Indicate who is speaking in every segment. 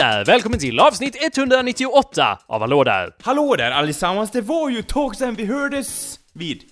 Speaker 1: Där! Välkommen till avsnitt 198 av Hallå där!
Speaker 2: Hallå där allesammans, det var ju ett tag sedan vi hördes vid.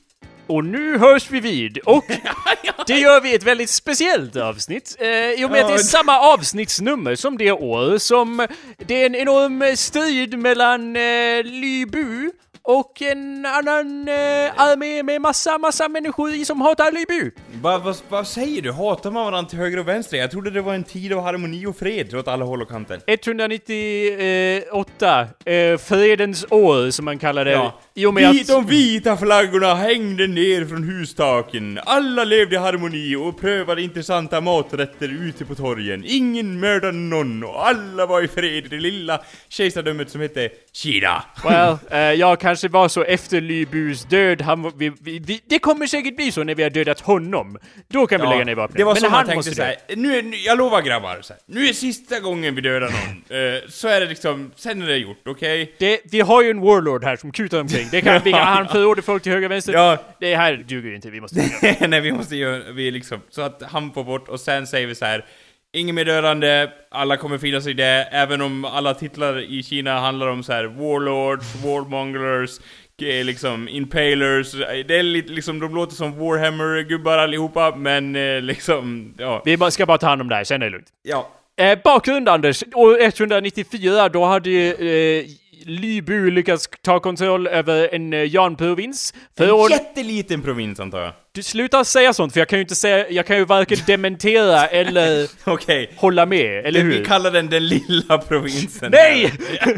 Speaker 1: Och nu hörs vi vid, och det gör vi i ett väldigt speciellt avsnitt. Eh, I och med att det är samma avsnittsnummer som det år som det är en enorm strid mellan eh, Lybu och en annan eh, armé med massa, massa människor i som hatar Lybu.
Speaker 2: Vad vad- vad säger du? Hatar man varandra till höger och vänster? Jag trodde det var en tid av harmoni och fred åt alla håll och kanter.
Speaker 1: 198, eh, fredens år som man kallar det.
Speaker 2: Ja.
Speaker 1: I och med
Speaker 2: Vi,
Speaker 1: att...
Speaker 2: De vita flaggorna hängde ner från hustaken. Alla levde i harmoni och prövade intressanta maträtter ute på torgen. Ingen mördade någon och alla var i fred i det lilla kejsardömet som hette Kina.
Speaker 1: Well, eh, jag kanske var så efter Lybus död, han, vi, vi, vi, det kommer säkert bli så när vi har dödat honom. Då kan vi lägga ner vapnen.
Speaker 2: Det var
Speaker 1: Men
Speaker 2: så man
Speaker 1: han
Speaker 2: tänkte
Speaker 1: måste
Speaker 2: såhär, nu är, nu, jag lovar grabbar, så här, nu är sista gången vi dödar någon. Eh, så är det liksom, sen är det gjort, okej?
Speaker 1: Det, vi har ju en warlord här som kutar omkring. Det kan vi, han förråder folk till höger och vänster.
Speaker 2: Ja.
Speaker 1: Det här duger inte, vi måste.
Speaker 2: Nej, vi måste göra, vi liksom, så att han får bort och sen säger vi så här. Inget mer dödande, alla kommer finnas i det, även om alla titlar i Kina handlar om så här warlords, warmongers, eh, liksom impalers, det är lite liksom, de låter som Warhammer-gubbar allihopa, men eh, liksom, ja.
Speaker 1: Vi ska bara ta hand om det här, sen är det lugnt.
Speaker 2: Ja.
Speaker 1: Eh, bakgrund Anders, år 194 då hade eh, Lybu lyckats ta kontroll över en eh, Jan-provins.
Speaker 2: En
Speaker 1: Förord-
Speaker 2: jätteliten provins antar jag.
Speaker 1: Du slutar säga sånt för jag kan ju inte säga, jag kan ju varken dementera eller
Speaker 2: Okej.
Speaker 1: hålla med, eller
Speaker 2: Vi
Speaker 1: hur?
Speaker 2: kallar den den lilla provinsen.
Speaker 1: Nej!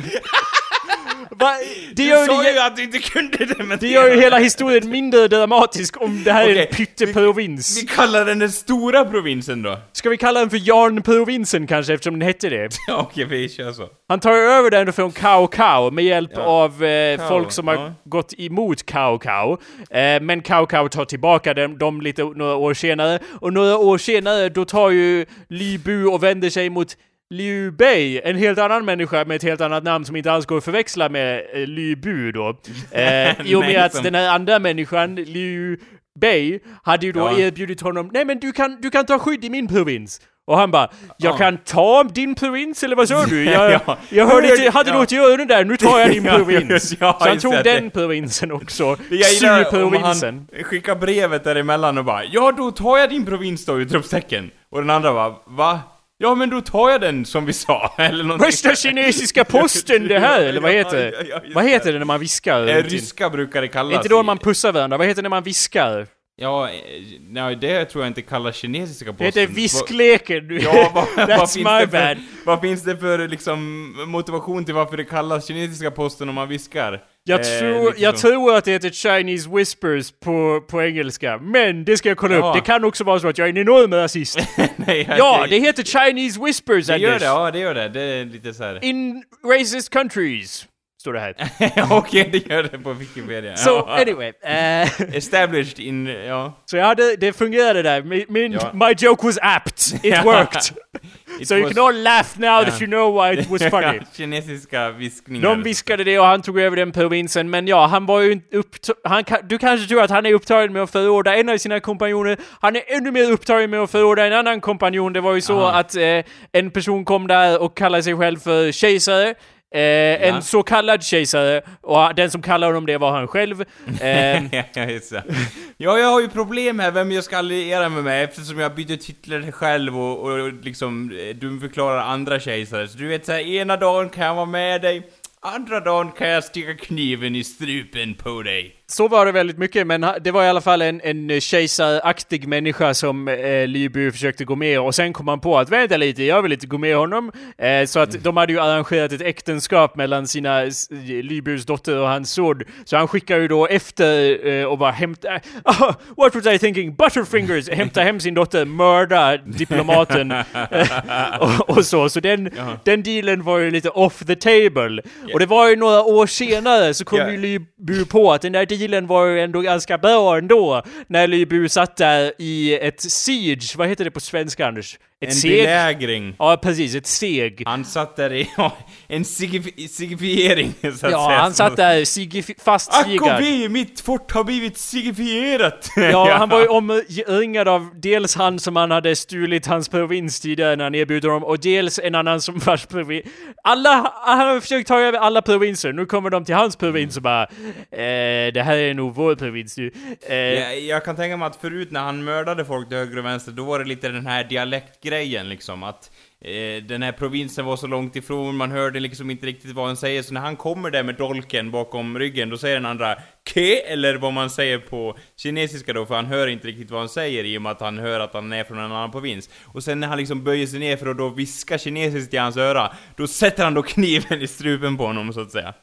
Speaker 1: Va? Det
Speaker 2: Du
Speaker 1: gör,
Speaker 2: sa
Speaker 1: ju,
Speaker 2: ju att du inte kunde dementera.
Speaker 1: det gör ju hela historien mindre dramatisk om det här är
Speaker 2: Okej,
Speaker 1: en pytteprovins.
Speaker 2: Vi kallar den den stora provinsen då.
Speaker 1: Ska vi kalla den för Jarnprovinsen kanske eftersom den hette det?
Speaker 2: Ja, Okej, vi kör så.
Speaker 1: Han tar över den från Cao Cao med hjälp
Speaker 2: Ja.
Speaker 1: av eh,
Speaker 2: Cao,
Speaker 1: folk som har
Speaker 2: ja.
Speaker 1: gått emot Cao Cao. Eh, men Cao Cao tar tillbaka dem, dem lite några år senare. Och några år senare då tar ju Li Bu och vänder sig mot Liu Bei, en helt annan människa med ett helt annat namn som inte alls går att förväxla med eh, Liu Bu då. Eh, I och med att den här andra människan, Liu Bei, hade ju då
Speaker 2: Ja.
Speaker 1: erbjudit honom Nej men du kan, du kan ta skydd i min provins. Och han bara, jag
Speaker 2: Ja.
Speaker 1: kan ta din provins eller vad sa du? Jag,
Speaker 2: Ja.
Speaker 1: jag hörde inte, hade
Speaker 2: ja.
Speaker 1: något i öronen där, nu tar jag din provins.
Speaker 2: ja,
Speaker 1: så han tog
Speaker 2: det.
Speaker 1: den provinsen också.
Speaker 2: Han skickar brevet däremellan och bara Ja, då tar jag din provins då, utropstecken. Och den andra bara Va? Ja, men då tar jag den som vi sa, eller någonting.
Speaker 1: Värsta kinesiska posten det här, eller vad heter
Speaker 2: Ja, ja, ja,
Speaker 1: det? Vad
Speaker 2: det.
Speaker 1: heter det när man viskar?
Speaker 2: Eh, ryska brukar det kallas.
Speaker 1: Inte då man pussar varandra, vad heter det när man viskar?
Speaker 2: Ja, eh, nej det tror jag inte kallas kinesiska posten.
Speaker 1: Det heter viskleken.
Speaker 2: Vad- Ja, vad, vad,
Speaker 1: That's
Speaker 2: finns
Speaker 1: my
Speaker 2: det
Speaker 1: bad.
Speaker 2: för, vad finns det för liksom motivation till varför det kallas kinesiska posten om man viskar?
Speaker 1: Jag,
Speaker 2: Eh,
Speaker 1: tror, jag tror att det heter Chinese Whispers på, på engelska, men det ska jag kolla
Speaker 2: Ja.
Speaker 1: upp. Det kan också vara så att jag är en enorm rasist.
Speaker 2: Nej,
Speaker 1: ja,
Speaker 2: det,
Speaker 1: det heter Chinese Whispers,
Speaker 2: det gör det, ja det gör det. Det är lite så här.
Speaker 1: In racist countries, står det här.
Speaker 2: Okej, det gör det på Wikipedia.
Speaker 1: So anyway, eh,
Speaker 2: Established in, ja.
Speaker 1: så jag hade, det fungerade där. Min, min
Speaker 2: Ja.
Speaker 1: my joke was apt. It worked. So you
Speaker 2: was-
Speaker 1: can all laugh now that you know why it was funny.
Speaker 2: Kinesiska viskningar.
Speaker 1: De viskade det och han tog över den provinsen, men ja, han var ju. Han, ka- du kanske tror att han är upptagen med att förorda en av sina kompanjoner. Han är ännu mer upptagen med att förorda en annan kompanjon. Det var ju så
Speaker 2: Aha.
Speaker 1: att eh, en person kom där och kallade sig själv för kejsare. Eh, En så kallad kejsare, och den som kallade honom det var han själv. Eh,
Speaker 2: ja. Ja, jag har ju problem här vem jag ska alliera mig med eftersom jag byter titlar själv och, och liksom eh, dumförklarar andra kejsare. Så du vet såhär, ena dagen kan jag vara med dig, andra dagen kan jag sticka kniven i strupen på dig.
Speaker 1: Så var det väldigt mycket, men det var i alla fall en, en kejsaraktig människa som eh, Libu försökte gå med och sen kom han på att vänta lite, jag vill inte gå med honom. Eh, så att de hade ju arrangerat ett äktenskap mellan sina s- Libus dotter och hans son. Så han skickar ju då efter eh, och bara hämta... Oh, what was I thinking? Butterfingers! Hämta hem sin dotter, mörda diplomaten. Och, och så. Så den,
Speaker 2: Jaha.
Speaker 1: den dealen var ju lite off the table. Och det var ju några år senare så kom
Speaker 2: Ja.
Speaker 1: ju Lybu på att den där dealen var ju ändå ganska bra ändå. När Lybu satt där i ett siege, vad heter det på svenska Anders? Ett
Speaker 2: En
Speaker 1: seg.
Speaker 2: belägring.
Speaker 1: Ja, precis. Ett seg.
Speaker 2: Han satt där i, ja, en sigif- sigifiering så att säga.
Speaker 1: Ja, han satt där sigif- fastsigad.
Speaker 2: Akovi, mitt fort har blivit sigifierat!
Speaker 1: Ja, han var ju omringad av dels han som han hade stulit hans provins tidigare när han erbjuder dem och dels en annan som vars provins... Alla, han har försökt ta över alla provinser, nu kommer de till hans provins och bara eh, Det här är nog vår provins nu. Eh,
Speaker 2: Jag, jag kan tänka mig att förut när han mördade folk till höger och vänster, då var det lite den här dialektgrejen grejen liksom, att eh, den här provinsen var så långt ifrån, man hörde liksom inte riktigt vad han säger, så när han kommer där med dolken bakom ryggen, då säger den andra Ke, eller vad man säger på kinesiska då, för han hör inte riktigt vad han säger i och med att han hör att han är från en annan provins. Och sen när han liksom böjer sig ner för att då viska kinesiskt i hans öra, då sätter han då kniven i strupen på honom så att säga.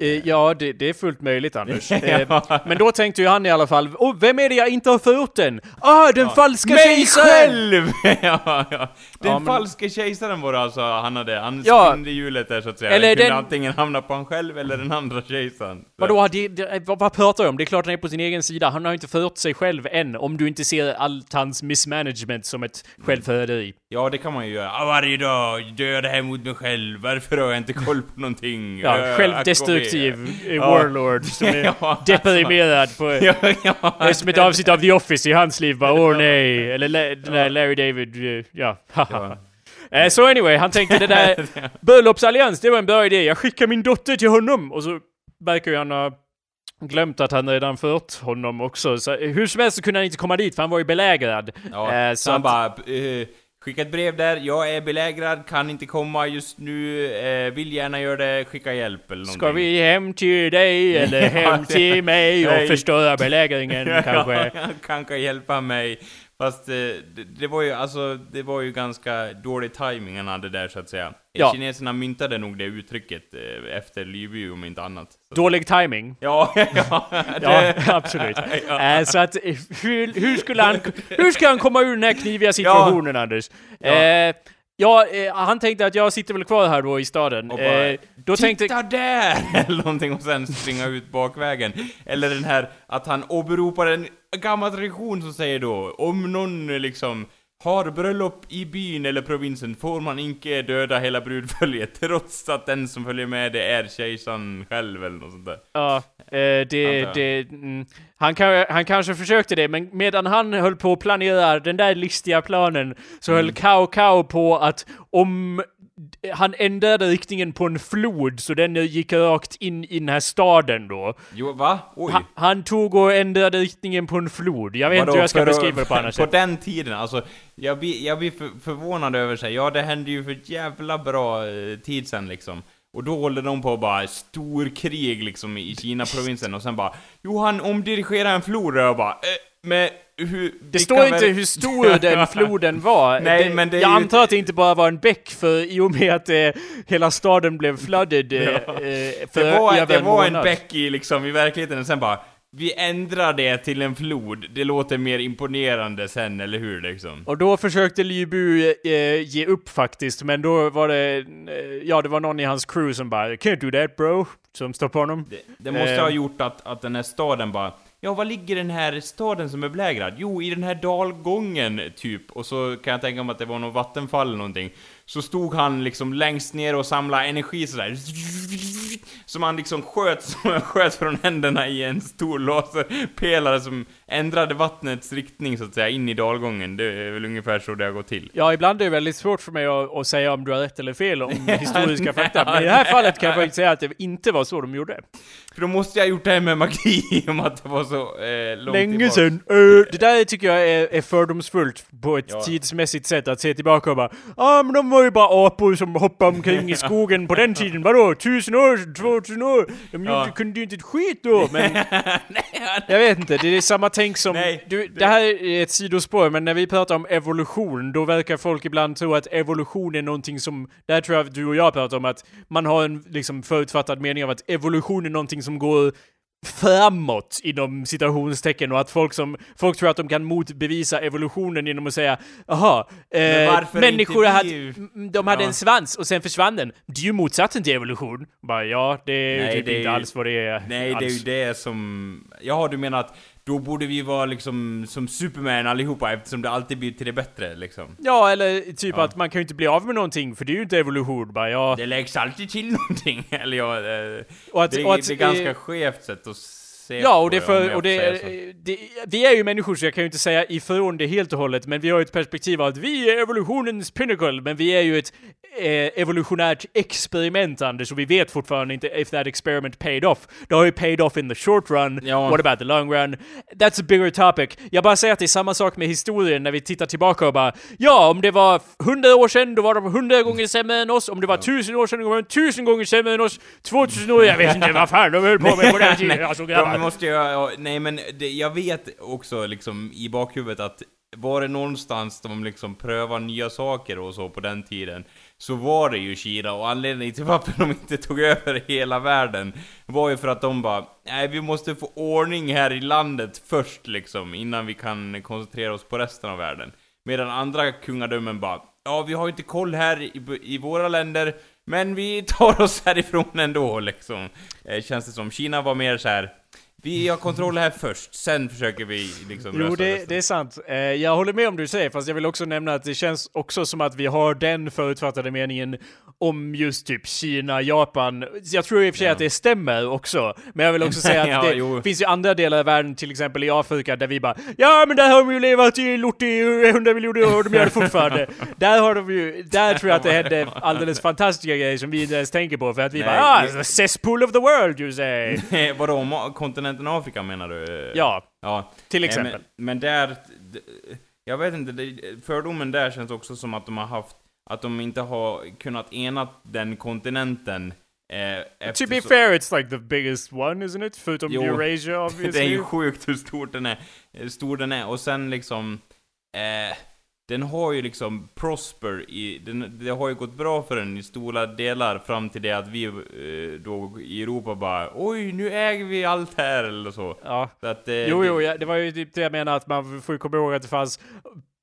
Speaker 1: Eh, ja, det, det är fullt möjligt Anders.
Speaker 2: Ja.
Speaker 1: Eh, men då tänkte ju han i alla fall, oh, vem är det jag inte har förgjort än? Ah, den falska
Speaker 2: Mig
Speaker 1: kejsaren!
Speaker 2: själv! ja, ja. Den
Speaker 1: Ja, men-
Speaker 2: falske kejsaren var det alltså han hade. Han
Speaker 1: Ja.
Speaker 2: spinde hjulet där så att säga.
Speaker 1: Eller
Speaker 2: den kunde
Speaker 1: den-
Speaker 2: antingen hamna på han själv eller den andra kejsaren.
Speaker 1: Vadå, det, det, vad, vad pratar jag om? Det är klart han är på sin egen sida. Han har inte förgjort sig själv än, om du inte ser allt hans mismanagement som ett självförräderi.
Speaker 2: Ja, det kan man ju göra. Ah, varje dag döda här mot mig själv. Varför har jag inte koll på någonting?
Speaker 1: Ja, självdestruktiv warlord som är
Speaker 2: Ja,
Speaker 1: deprimerad på...
Speaker 2: Ja, ja.
Speaker 1: Det är som ett avsnitt av The Office i hans liv bara, åh nej. Eller den där Larry David, eh, ja.
Speaker 2: Ja.
Speaker 1: Eh, Så anyway, han tänkte det där bröllopsallians, det var en bra idé. Jag skickar min dotter till honom. Och så verkar ju han ha glömt att han redan fört honom också. Så eh, hur som helst så kunde han inte komma dit för han var ju belägrad.
Speaker 2: Ja,
Speaker 1: Eh,
Speaker 2: så
Speaker 1: så
Speaker 2: han
Speaker 1: att-
Speaker 2: bara eh, skicka ett brev där, jag är belägrad, kan inte komma just nu, eh, vill gärna göra det, skicka hjälp eller någonting.
Speaker 1: Ska vi hem till dig eller hem till mig och förstöra belägringen kanske?
Speaker 2: Ja, kanske hjälpa mig. Fast eh, det, det var ju alltså, det var ju ganska dålig timing han hade där så att säga.
Speaker 1: Ja.
Speaker 2: Kineserna myntade nog det uttrycket eh, efter Liby om inte annat. Så.
Speaker 1: Dålig timing.
Speaker 2: Ja, ja,
Speaker 1: Ja, absolut.
Speaker 2: Ja.
Speaker 1: Eh, så att, hur, hur skulle han, hur ska han komma ur den här kniviga situationen, Anders? Eh, ja, eh, han tänkte att jag sitter väl kvar här då i staden.
Speaker 2: Och bara,
Speaker 1: Eh, då tänkte...
Speaker 2: Titta där! Eller någonting och sen springa ut bakvägen. Eller den här att han åberopar en gammal tradition som säger då om någon eh, liksom har bröllop i byn eller provinsen får man inte döda hela brudföljet trots att den som följer med det är kejsaren själv eller något sånt där.
Speaker 1: Ja, eh, det, det, mm, han, kan, han kanske försökte det, men medan han höll på att planera den där listiga planen så
Speaker 2: Mm.
Speaker 1: höll Kao Kao på att om han ändrade riktningen på en flod så den gick rakt in i den här staden då.
Speaker 2: Jo, va? Oj.
Speaker 1: Han, han tog och ändrade riktningen på en flod. Jag vet inte
Speaker 2: Vadå,
Speaker 1: hur jag ska beskriva det på annat
Speaker 2: På
Speaker 1: sätt.
Speaker 2: den tiden, alltså, jag blir, jag blir för, förvånad över sig. Ja, det hände ju för jävla bra eh, tid sen liksom. Och då håller de på bara storkrig liksom i Kina-provinsen och sen bara Jo, han omdirigerar en flod och jag bara eh, men hur...
Speaker 1: Det står inte hur stor den floden var.
Speaker 2: Nej,
Speaker 1: det,
Speaker 2: men det
Speaker 1: jag
Speaker 2: ju-
Speaker 1: antar att det inte bara var en bäck, för i och med att eh, hela staden blev flooded eh,
Speaker 2: Ja.
Speaker 1: eh, för
Speaker 2: Det var, det var en bäck i liksom i verkligheten och sen bara Vi ändrar det till en flod, det låter mer imponerande sen, eller hur liksom?
Speaker 1: Och då försökte Liu eh, ge upp faktiskt, men då var det, eh, ja det var någon i hans crew som bara 'Can't do that bro' som stoppade honom.
Speaker 2: Det, det måste
Speaker 1: Eh.
Speaker 2: ha gjort att, att den här staden bara Ja, var ligger den här staden som är belägrad? Jo, i den här dalgången, typ. Och så kan jag tänka mig att det var något vattenfall eller någonting. Så stod han liksom längst ner och samlade energi sådär. Som han liksom sköt, som han sköt från händerna i en stor laserpelare som ändrade vattnets riktning så att säga, in i dalgången. Det är väl ungefär så det har gått till.
Speaker 1: Ja, ibland är det väldigt svårt för mig att, att säga om du har rätt eller fel om historiska fakta. Men i det här fallet kan jag faktiskt säga att det inte var så de gjorde.
Speaker 2: För då måste jag ha gjort det här med magi, om att det var så eh, långt
Speaker 1: Länge sedan. Uh, det där tycker jag är, är fördomsfullt på ett
Speaker 2: Ja.
Speaker 1: tidsmässigt sätt att se tillbaka och bara Ja ah, men de var ju bara apor som hoppade omkring i skogen på den tiden. Vadå? Tusen år? Två tusen år? De
Speaker 2: Ja.
Speaker 1: gjorde, kunde ju inte ett skit då men... jag vet inte, det är samma tänk som...
Speaker 2: Nej,
Speaker 1: du,
Speaker 2: det-
Speaker 1: det här är ett sidospår men när vi pratar om evolution då verkar folk ibland tro att evolution är någonting som... Där tror jag att du och jag pratar om att man har en liksom förutfattad mening av att evolution är någonting som går framåt inom citationstecken och att folk som folk tror att de kan motbevisa evolutionen genom att säga jaha, eh, människor hade, de hade
Speaker 2: Ja.
Speaker 1: en svans och sen försvann den. Det är ju motsatsen till evolution. Bara ja, det är ju typ
Speaker 2: det
Speaker 1: inte alls vad det är.
Speaker 2: Nej, det är
Speaker 1: alls.
Speaker 2: ju det som... Jaha, du menar att då borde vi vara liksom som Superman allihopa eftersom det alltid blir till det bättre liksom.
Speaker 1: Ja, eller typ att man kan ju inte bli av med någonting för det är ju inte evolution bara. Ja,
Speaker 2: Det läggs alltid till någonting, eller ja, eh,
Speaker 1: och att,
Speaker 2: det,
Speaker 1: och att,
Speaker 2: det är ganska
Speaker 1: eh,
Speaker 2: skevt sätt att se
Speaker 1: Ja, och det för,
Speaker 2: jag
Speaker 1: och det, det, vi är ju människor så jag kan ju inte säga ifrån det helt och hållet, men vi har ju ett perspektiv av att vi är evolutionens pinnacle, men vi är ju ett evolutionärt experiment Anders, och vi vet fortfarande inte if that experiment paid off. Det har ju paid off in the short run,
Speaker 2: Ja.
Speaker 1: what about the long run? That's a bigger topic. Jag bara säger att det är samma sak med historien när vi tittar tillbaka och bara ja, om det var hundra år sedan, då var de hundra gånger sämre än oss, om det var tusen år sedan, då var de tusen gånger sämre än oss, 2000 år, jag vet inte vad fan de höll på med på den tiden, alltså grabbar.
Speaker 2: De måste ju, ja, nej men det, jag vet också liksom i bakhuvudet att var det någonstans de liksom prövar nya saker och så på den tiden så var det ju Kina och anledningen till varför de inte tog över hela världen var ju för att de bara nej vi måste få ordning här i landet först liksom innan vi kan koncentrera oss på resten av världen. Medan andra kungadömen bara ja vi har ju inte koll här i, i våra länder men vi tar oss härifrån ändå liksom. Eh, känns det som. Kina var mer så här. Vi har kontroll här först, sen försöker vi liksom
Speaker 1: Jo, det,
Speaker 2: resten.
Speaker 1: det är sant. Eh, jag håller med om det du säger, fast jag vill också nämna att det känns också som att vi har den förutfattade meningen om just typ Kina, Japan. Jag tror i och för sig
Speaker 2: Ja.
Speaker 1: att det stämmer också. Men jag vill också säga att
Speaker 2: Ja,
Speaker 1: det
Speaker 2: jo.
Speaker 1: finns ju andra delar av världen, till exempel i Afrika, där vi bara Ja, men där har de ju levat i lort i 100 miljoner år de gör det fortfarande. där har de ju, där tror jag att det hände alldeles fantastiska grejer som vi inte ens tänker på, för att vi
Speaker 2: Nej,
Speaker 1: bara Ah, the cesspool of the world you say.
Speaker 2: Vadå, kontinenten Afrika menar du?
Speaker 1: ja,
Speaker 2: Ja.
Speaker 1: till exempel.
Speaker 2: Men, men där... Jag vet inte, fördomen där känns också som att de har haft... Att de inte har kunnat ena den kontinenten. Eh,
Speaker 1: To be fair, it's like the biggest one, isn't it? Förutom
Speaker 2: Jo.
Speaker 1: Eurasia,
Speaker 2: Det är
Speaker 1: obviously.
Speaker 2: ju sjukt hur stort den är. eh, Stor den är. Och sen liksom... Eh, den har ju liksom prosper i... Den, det har ju gått bra för den i stora delar fram till det att vi eh, då i Europa bara Oj, nu äger vi allt här eller så.
Speaker 1: Ja.
Speaker 2: så att, eh,
Speaker 1: Jo, jo, ja, det var ju typ det jag menar att man får ju komma ihåg att det fanns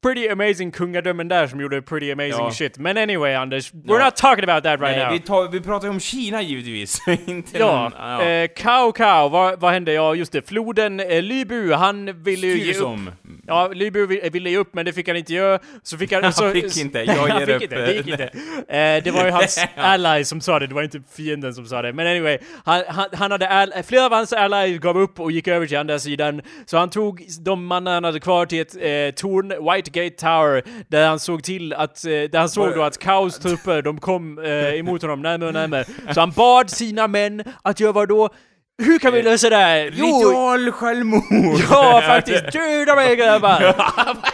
Speaker 1: pretty amazing kungadömen där som gjorde pretty amazing
Speaker 2: Ja.
Speaker 1: shit. Men anyway, Anders, we're
Speaker 2: Ja.
Speaker 1: not talking about that right
Speaker 2: Nej,
Speaker 1: now.
Speaker 2: vi, tar, vi pratar ju om Kina givetvis. inte
Speaker 1: Ja,
Speaker 2: någon, ja.
Speaker 1: eh, Cao Cao, vad, vad hände? Ja, just det, floden eh, Lybu, han ville ju ge upp. Ja, Lybu vi- ville ge upp, men det fick han inte göra. Så fick han... så,
Speaker 2: fick inte, jag
Speaker 1: han
Speaker 2: ger
Speaker 1: fick
Speaker 2: upp.
Speaker 1: Inte, det gick inte. Eh, det var ju hans ally som sa det, det var inte fienden som sa det. Men anyway, han, han, han hade all, flera av hans allies gav upp och gick över till andra sidan. Så han tog de mannar han hade kvar till ett eh, torn, White Gate Tower, där han såg till att, eh, där han såg då att Kaos trupper, de kom eh, emot honom närmare och närmare. Så han bad sina män att göra vad då? Hur kan vi lösa det här?
Speaker 2: Ritual självmord!
Speaker 1: Ja, faktiskt. Döda mig grabbar!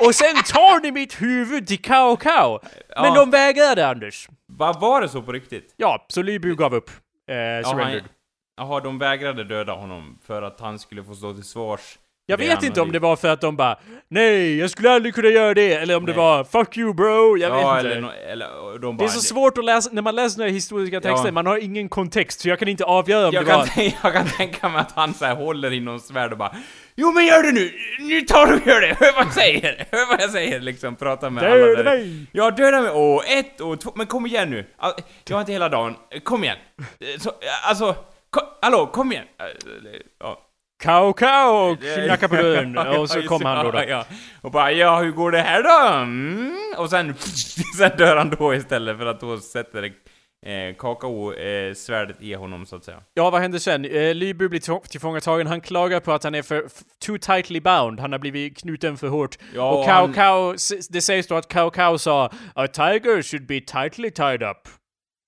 Speaker 1: Och sen tar ni mitt huvud till Kao Kao. Men
Speaker 2: Ja.
Speaker 1: de vägrade, Anders.
Speaker 2: Vad var det så på riktigt?
Speaker 1: Ja, så Lybu gav upp. Eh, surrendered.
Speaker 2: Jaha, de vägrade döda honom för att han skulle få stå till svars.
Speaker 1: Jag vet inte om det var för att de bara Nej, jag skulle aldrig kunna göra det. Eller om det
Speaker 2: Nej.
Speaker 1: var Fuck you bro. Jag
Speaker 2: ja,
Speaker 1: vet inte.
Speaker 2: eller, no, eller de
Speaker 1: det
Speaker 2: bara...
Speaker 1: är så svårt att läsa, när man läser några historiska texter,
Speaker 2: Ja.
Speaker 1: man har ingen kontext, så jag kan inte avgöra om
Speaker 2: jag,
Speaker 1: det
Speaker 2: kan
Speaker 1: var...
Speaker 2: tänka, jag kan tänka mig att han så här håller i någon svärd och bara Jo men gör det nu! Nu tar du och gör det! Hör vad jag säger! Hör vad jag säger liksom, prata med alla
Speaker 1: Döda
Speaker 2: där.
Speaker 1: mig!
Speaker 2: Ja, döda mig! Och ett och två, men kom igen nu! Jag har inte hela dagen, kom igen! Så, alltså, kom, hallå, kom igen! Eh, Ja.
Speaker 1: Kao Kao och knackade på dörren. Och så kom
Speaker 2: det.
Speaker 1: han då. då.
Speaker 2: Ja, ja. Och bara ja, hur går det här då? Mm. Och sen, sen dör han då istället för att då sätter eh, kakao eh, svärdet i honom så att säga.
Speaker 1: Ja, vad händer sen? Eh, Lybu blir tillfå- tillfångatagen, han klagar på att han är för too tightly bound, han har blivit knuten för hårt.
Speaker 2: Ja,
Speaker 1: och Kao
Speaker 2: han-
Speaker 1: Kao, det sägs då att Kao Kao sa A tiger should be tightly tied up.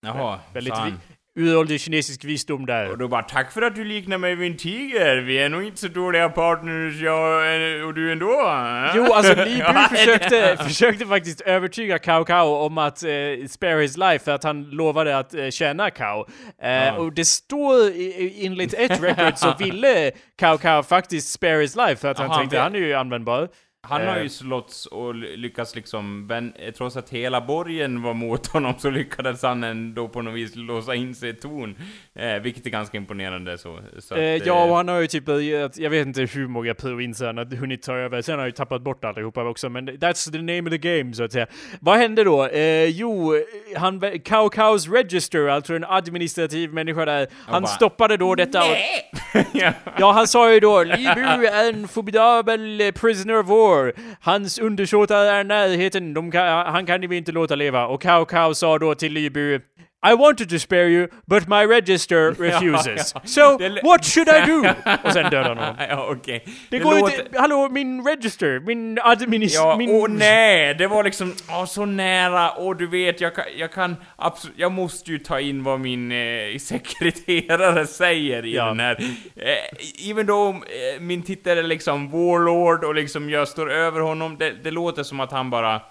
Speaker 2: Jaha,
Speaker 1: Väldigt vi-. Uråldrig kinesisk visdom
Speaker 2: Och
Speaker 1: där.
Speaker 2: då bara tack för att du liknar mig vid en tiger, vi är nog inte så dåliga partners jag och du ändå. eh?"
Speaker 1: Jo, alltså
Speaker 2: Ja,
Speaker 1: försökte, försöte faktiskt övertyga Kao Kao om att eh, spare his life för att han lovade att eh, tjäna Kao. Eh,
Speaker 2: Ja.
Speaker 1: Och det står i- enligt ett record så ville Kao Kao faktiskt spare his life för att han
Speaker 2: Jaha,
Speaker 1: tänkte
Speaker 2: han
Speaker 1: han är ju användbar.
Speaker 2: Han har
Speaker 1: Eh.
Speaker 2: ju slåtts och ly- lyckats liksom, eh, trots att hela borgen var mot honom så lyckades han ändå på något vis låsa in sig i torn. Eh, vilket är ganska imponerande så. så
Speaker 1: Eh,
Speaker 2: att,
Speaker 1: ja,
Speaker 2: eh,
Speaker 1: och han har ju typ, börjat- jag vet inte hur många provinser han har hunnit ta över. Sen har han ju tappat bort allihopa också, men that's the name of the game så att säga. Vad hände då? Eh, jo, han, Cow Cows Register, alltså en administrativ människa där, han
Speaker 2: bara,
Speaker 1: stoppade då detta och,
Speaker 2: ja.
Speaker 1: Han sa ju då Libu är en formidabel eh, prisoner of war. Hans undersåtar är närheten, kan, han kan vi inte låta leva. Och Cow Cow sa då till Libu I wanted to spare you, but my register refuses.
Speaker 2: ja.
Speaker 1: So, what should I do? Och sen han honom.
Speaker 2: ja.
Speaker 1: Det, går
Speaker 2: låter-
Speaker 1: inte... Hallå, min register, min adminis...
Speaker 2: Ja,
Speaker 1: min...
Speaker 2: åh nej! Det var liksom, åh så nära, och du vet, jag kan, jag kan absolut, jag måste ju ta in vad min eh, sekreterare säger i
Speaker 1: Ja.
Speaker 2: den här. Eh, even då eh, min titel är liksom Warlord och liksom jag står över honom, det, det låter som att han bara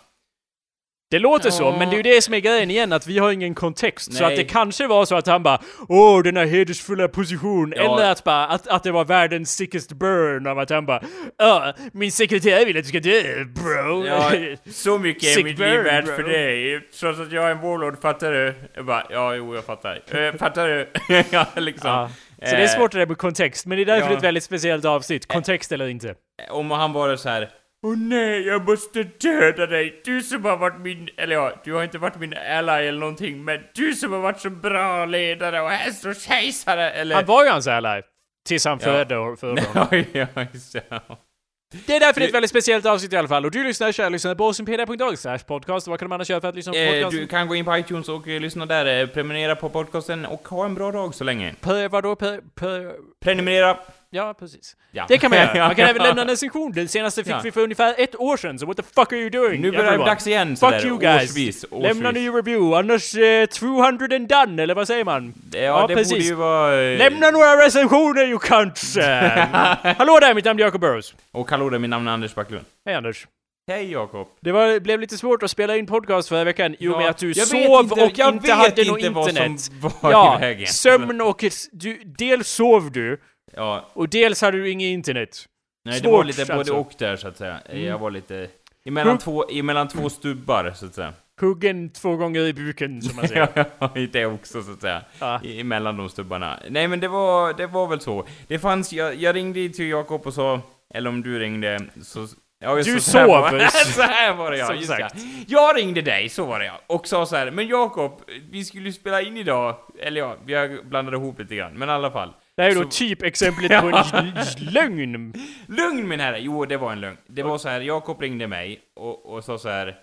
Speaker 1: Det låter så, men det är ju det som är grejen igen, att vi har ingen kontext. Så att det kanske var så att han bara Åh, den här hedersfulla position.
Speaker 2: Ja.
Speaker 1: Eller att bara, att, att det var världens sickest burn av att han bara Ja, min sekreterare vill att du ska dö, bro.
Speaker 2: Ja, så mycket är
Speaker 1: Sick
Speaker 2: mitt
Speaker 1: burn,
Speaker 2: liv värt
Speaker 1: bro.
Speaker 2: för dig. Trots att jag är en warlord, fattar du? Jag bara, ja, jo, jag fattar. Eh, fattar du? ja, liksom.
Speaker 1: Ja. Så det är
Speaker 2: Eh,
Speaker 1: svårt det där med kontext, men det är därför
Speaker 2: Ja.
Speaker 1: det är ett väldigt speciellt avsnitt. Kontext eller inte.
Speaker 2: Om han var så här. Åh nej, jag måste döda dig! Du som har varit min... Eller ja, du har inte varit min ally eller någonting, men du som har varit så bra ledare och här står kejsare! Eller...
Speaker 1: Han var ju hans ally. Tills han
Speaker 2: Ja.
Speaker 1: födde för honom.
Speaker 2: ja, ja, just det.
Speaker 1: är därför det är ett väldigt speciellt avsnitt i alla fall. Och du lyssnar, kära lyssnare, på osimpedia.org podcast. Vad kan de annars göra för att lyssna på
Speaker 2: Eh,
Speaker 1: podcasten?
Speaker 2: du kan gå in på iTunes och eh, lyssna där, eh, prenumerera på podcasten och ha en bra dag så länge.
Speaker 1: Per, vadå? Per, per,
Speaker 2: Prenumerera!
Speaker 1: Ja, precis.
Speaker 2: Ja.
Speaker 1: Det kan man göra. Man kan även lämna en recension. Den senaste fick
Speaker 2: Ja.
Speaker 1: vi för ungefär ett år sedan, så what the fuck are you doing?
Speaker 2: Nu börjar det bli dags igen
Speaker 1: Fuck you guys!
Speaker 2: årsvis. årsvis.
Speaker 1: Lämna ny review, annars eh, 200 and done, eller vad säger man?
Speaker 2: Ja,
Speaker 1: Ja,
Speaker 2: det
Speaker 1: precis.
Speaker 2: borde ju vara... eh,
Speaker 1: Lämna några recensioner you cunts! Eh, Hallå där, mitt namn är Jacob Burrows.
Speaker 2: Och hallå där, min namn är Anders Backlund.
Speaker 1: Hej Anders.
Speaker 2: Hej Jakob.
Speaker 1: Det var, blev lite svårt att spela in podcast förra veckan i och
Speaker 2: Ja,
Speaker 1: med att du
Speaker 2: jag vet
Speaker 1: sov
Speaker 2: inte-
Speaker 1: och
Speaker 2: jag
Speaker 1: inte
Speaker 2: vet
Speaker 1: hade något
Speaker 2: inte vad som
Speaker 1: internet.
Speaker 2: var i
Speaker 1: ja,
Speaker 2: vägen.
Speaker 1: sömn och... Du, dels sov du,
Speaker 2: Ja,
Speaker 1: och dels hade du inget internet.
Speaker 2: nej det var
Speaker 1: Svårt,
Speaker 2: lite både
Speaker 1: alltså.
Speaker 2: och där så att säga.
Speaker 1: Mm.
Speaker 2: Jag var lite... Emellan två, emellan två stubbar så att säga.
Speaker 1: Huggen två gånger i buken, som man säger.
Speaker 2: Ja, det också så att säga.
Speaker 1: Ja.
Speaker 2: Emellan de stubbarna. Nej men det var, det var väl så. Det fanns, jag, jag ringde till Jakob och sa, eller om du ringde, så... Ja,
Speaker 1: Du
Speaker 2: så,
Speaker 1: sov.
Speaker 2: var- så här var det ja, just
Speaker 1: sagt.
Speaker 2: ja. Jag ringde dig, så var det ja. Och sa så här, men Jakob, vi skulle ju spela in idag. Eller ja, vi har blandat ihop lite grann, men i alla fall.
Speaker 1: Det här är då
Speaker 2: Så-
Speaker 1: typ exemplet på en lögn.
Speaker 2: Lugn min herre! Jo, det var en lögn. Det var så här, Jakob ringde mig och, och sa så här.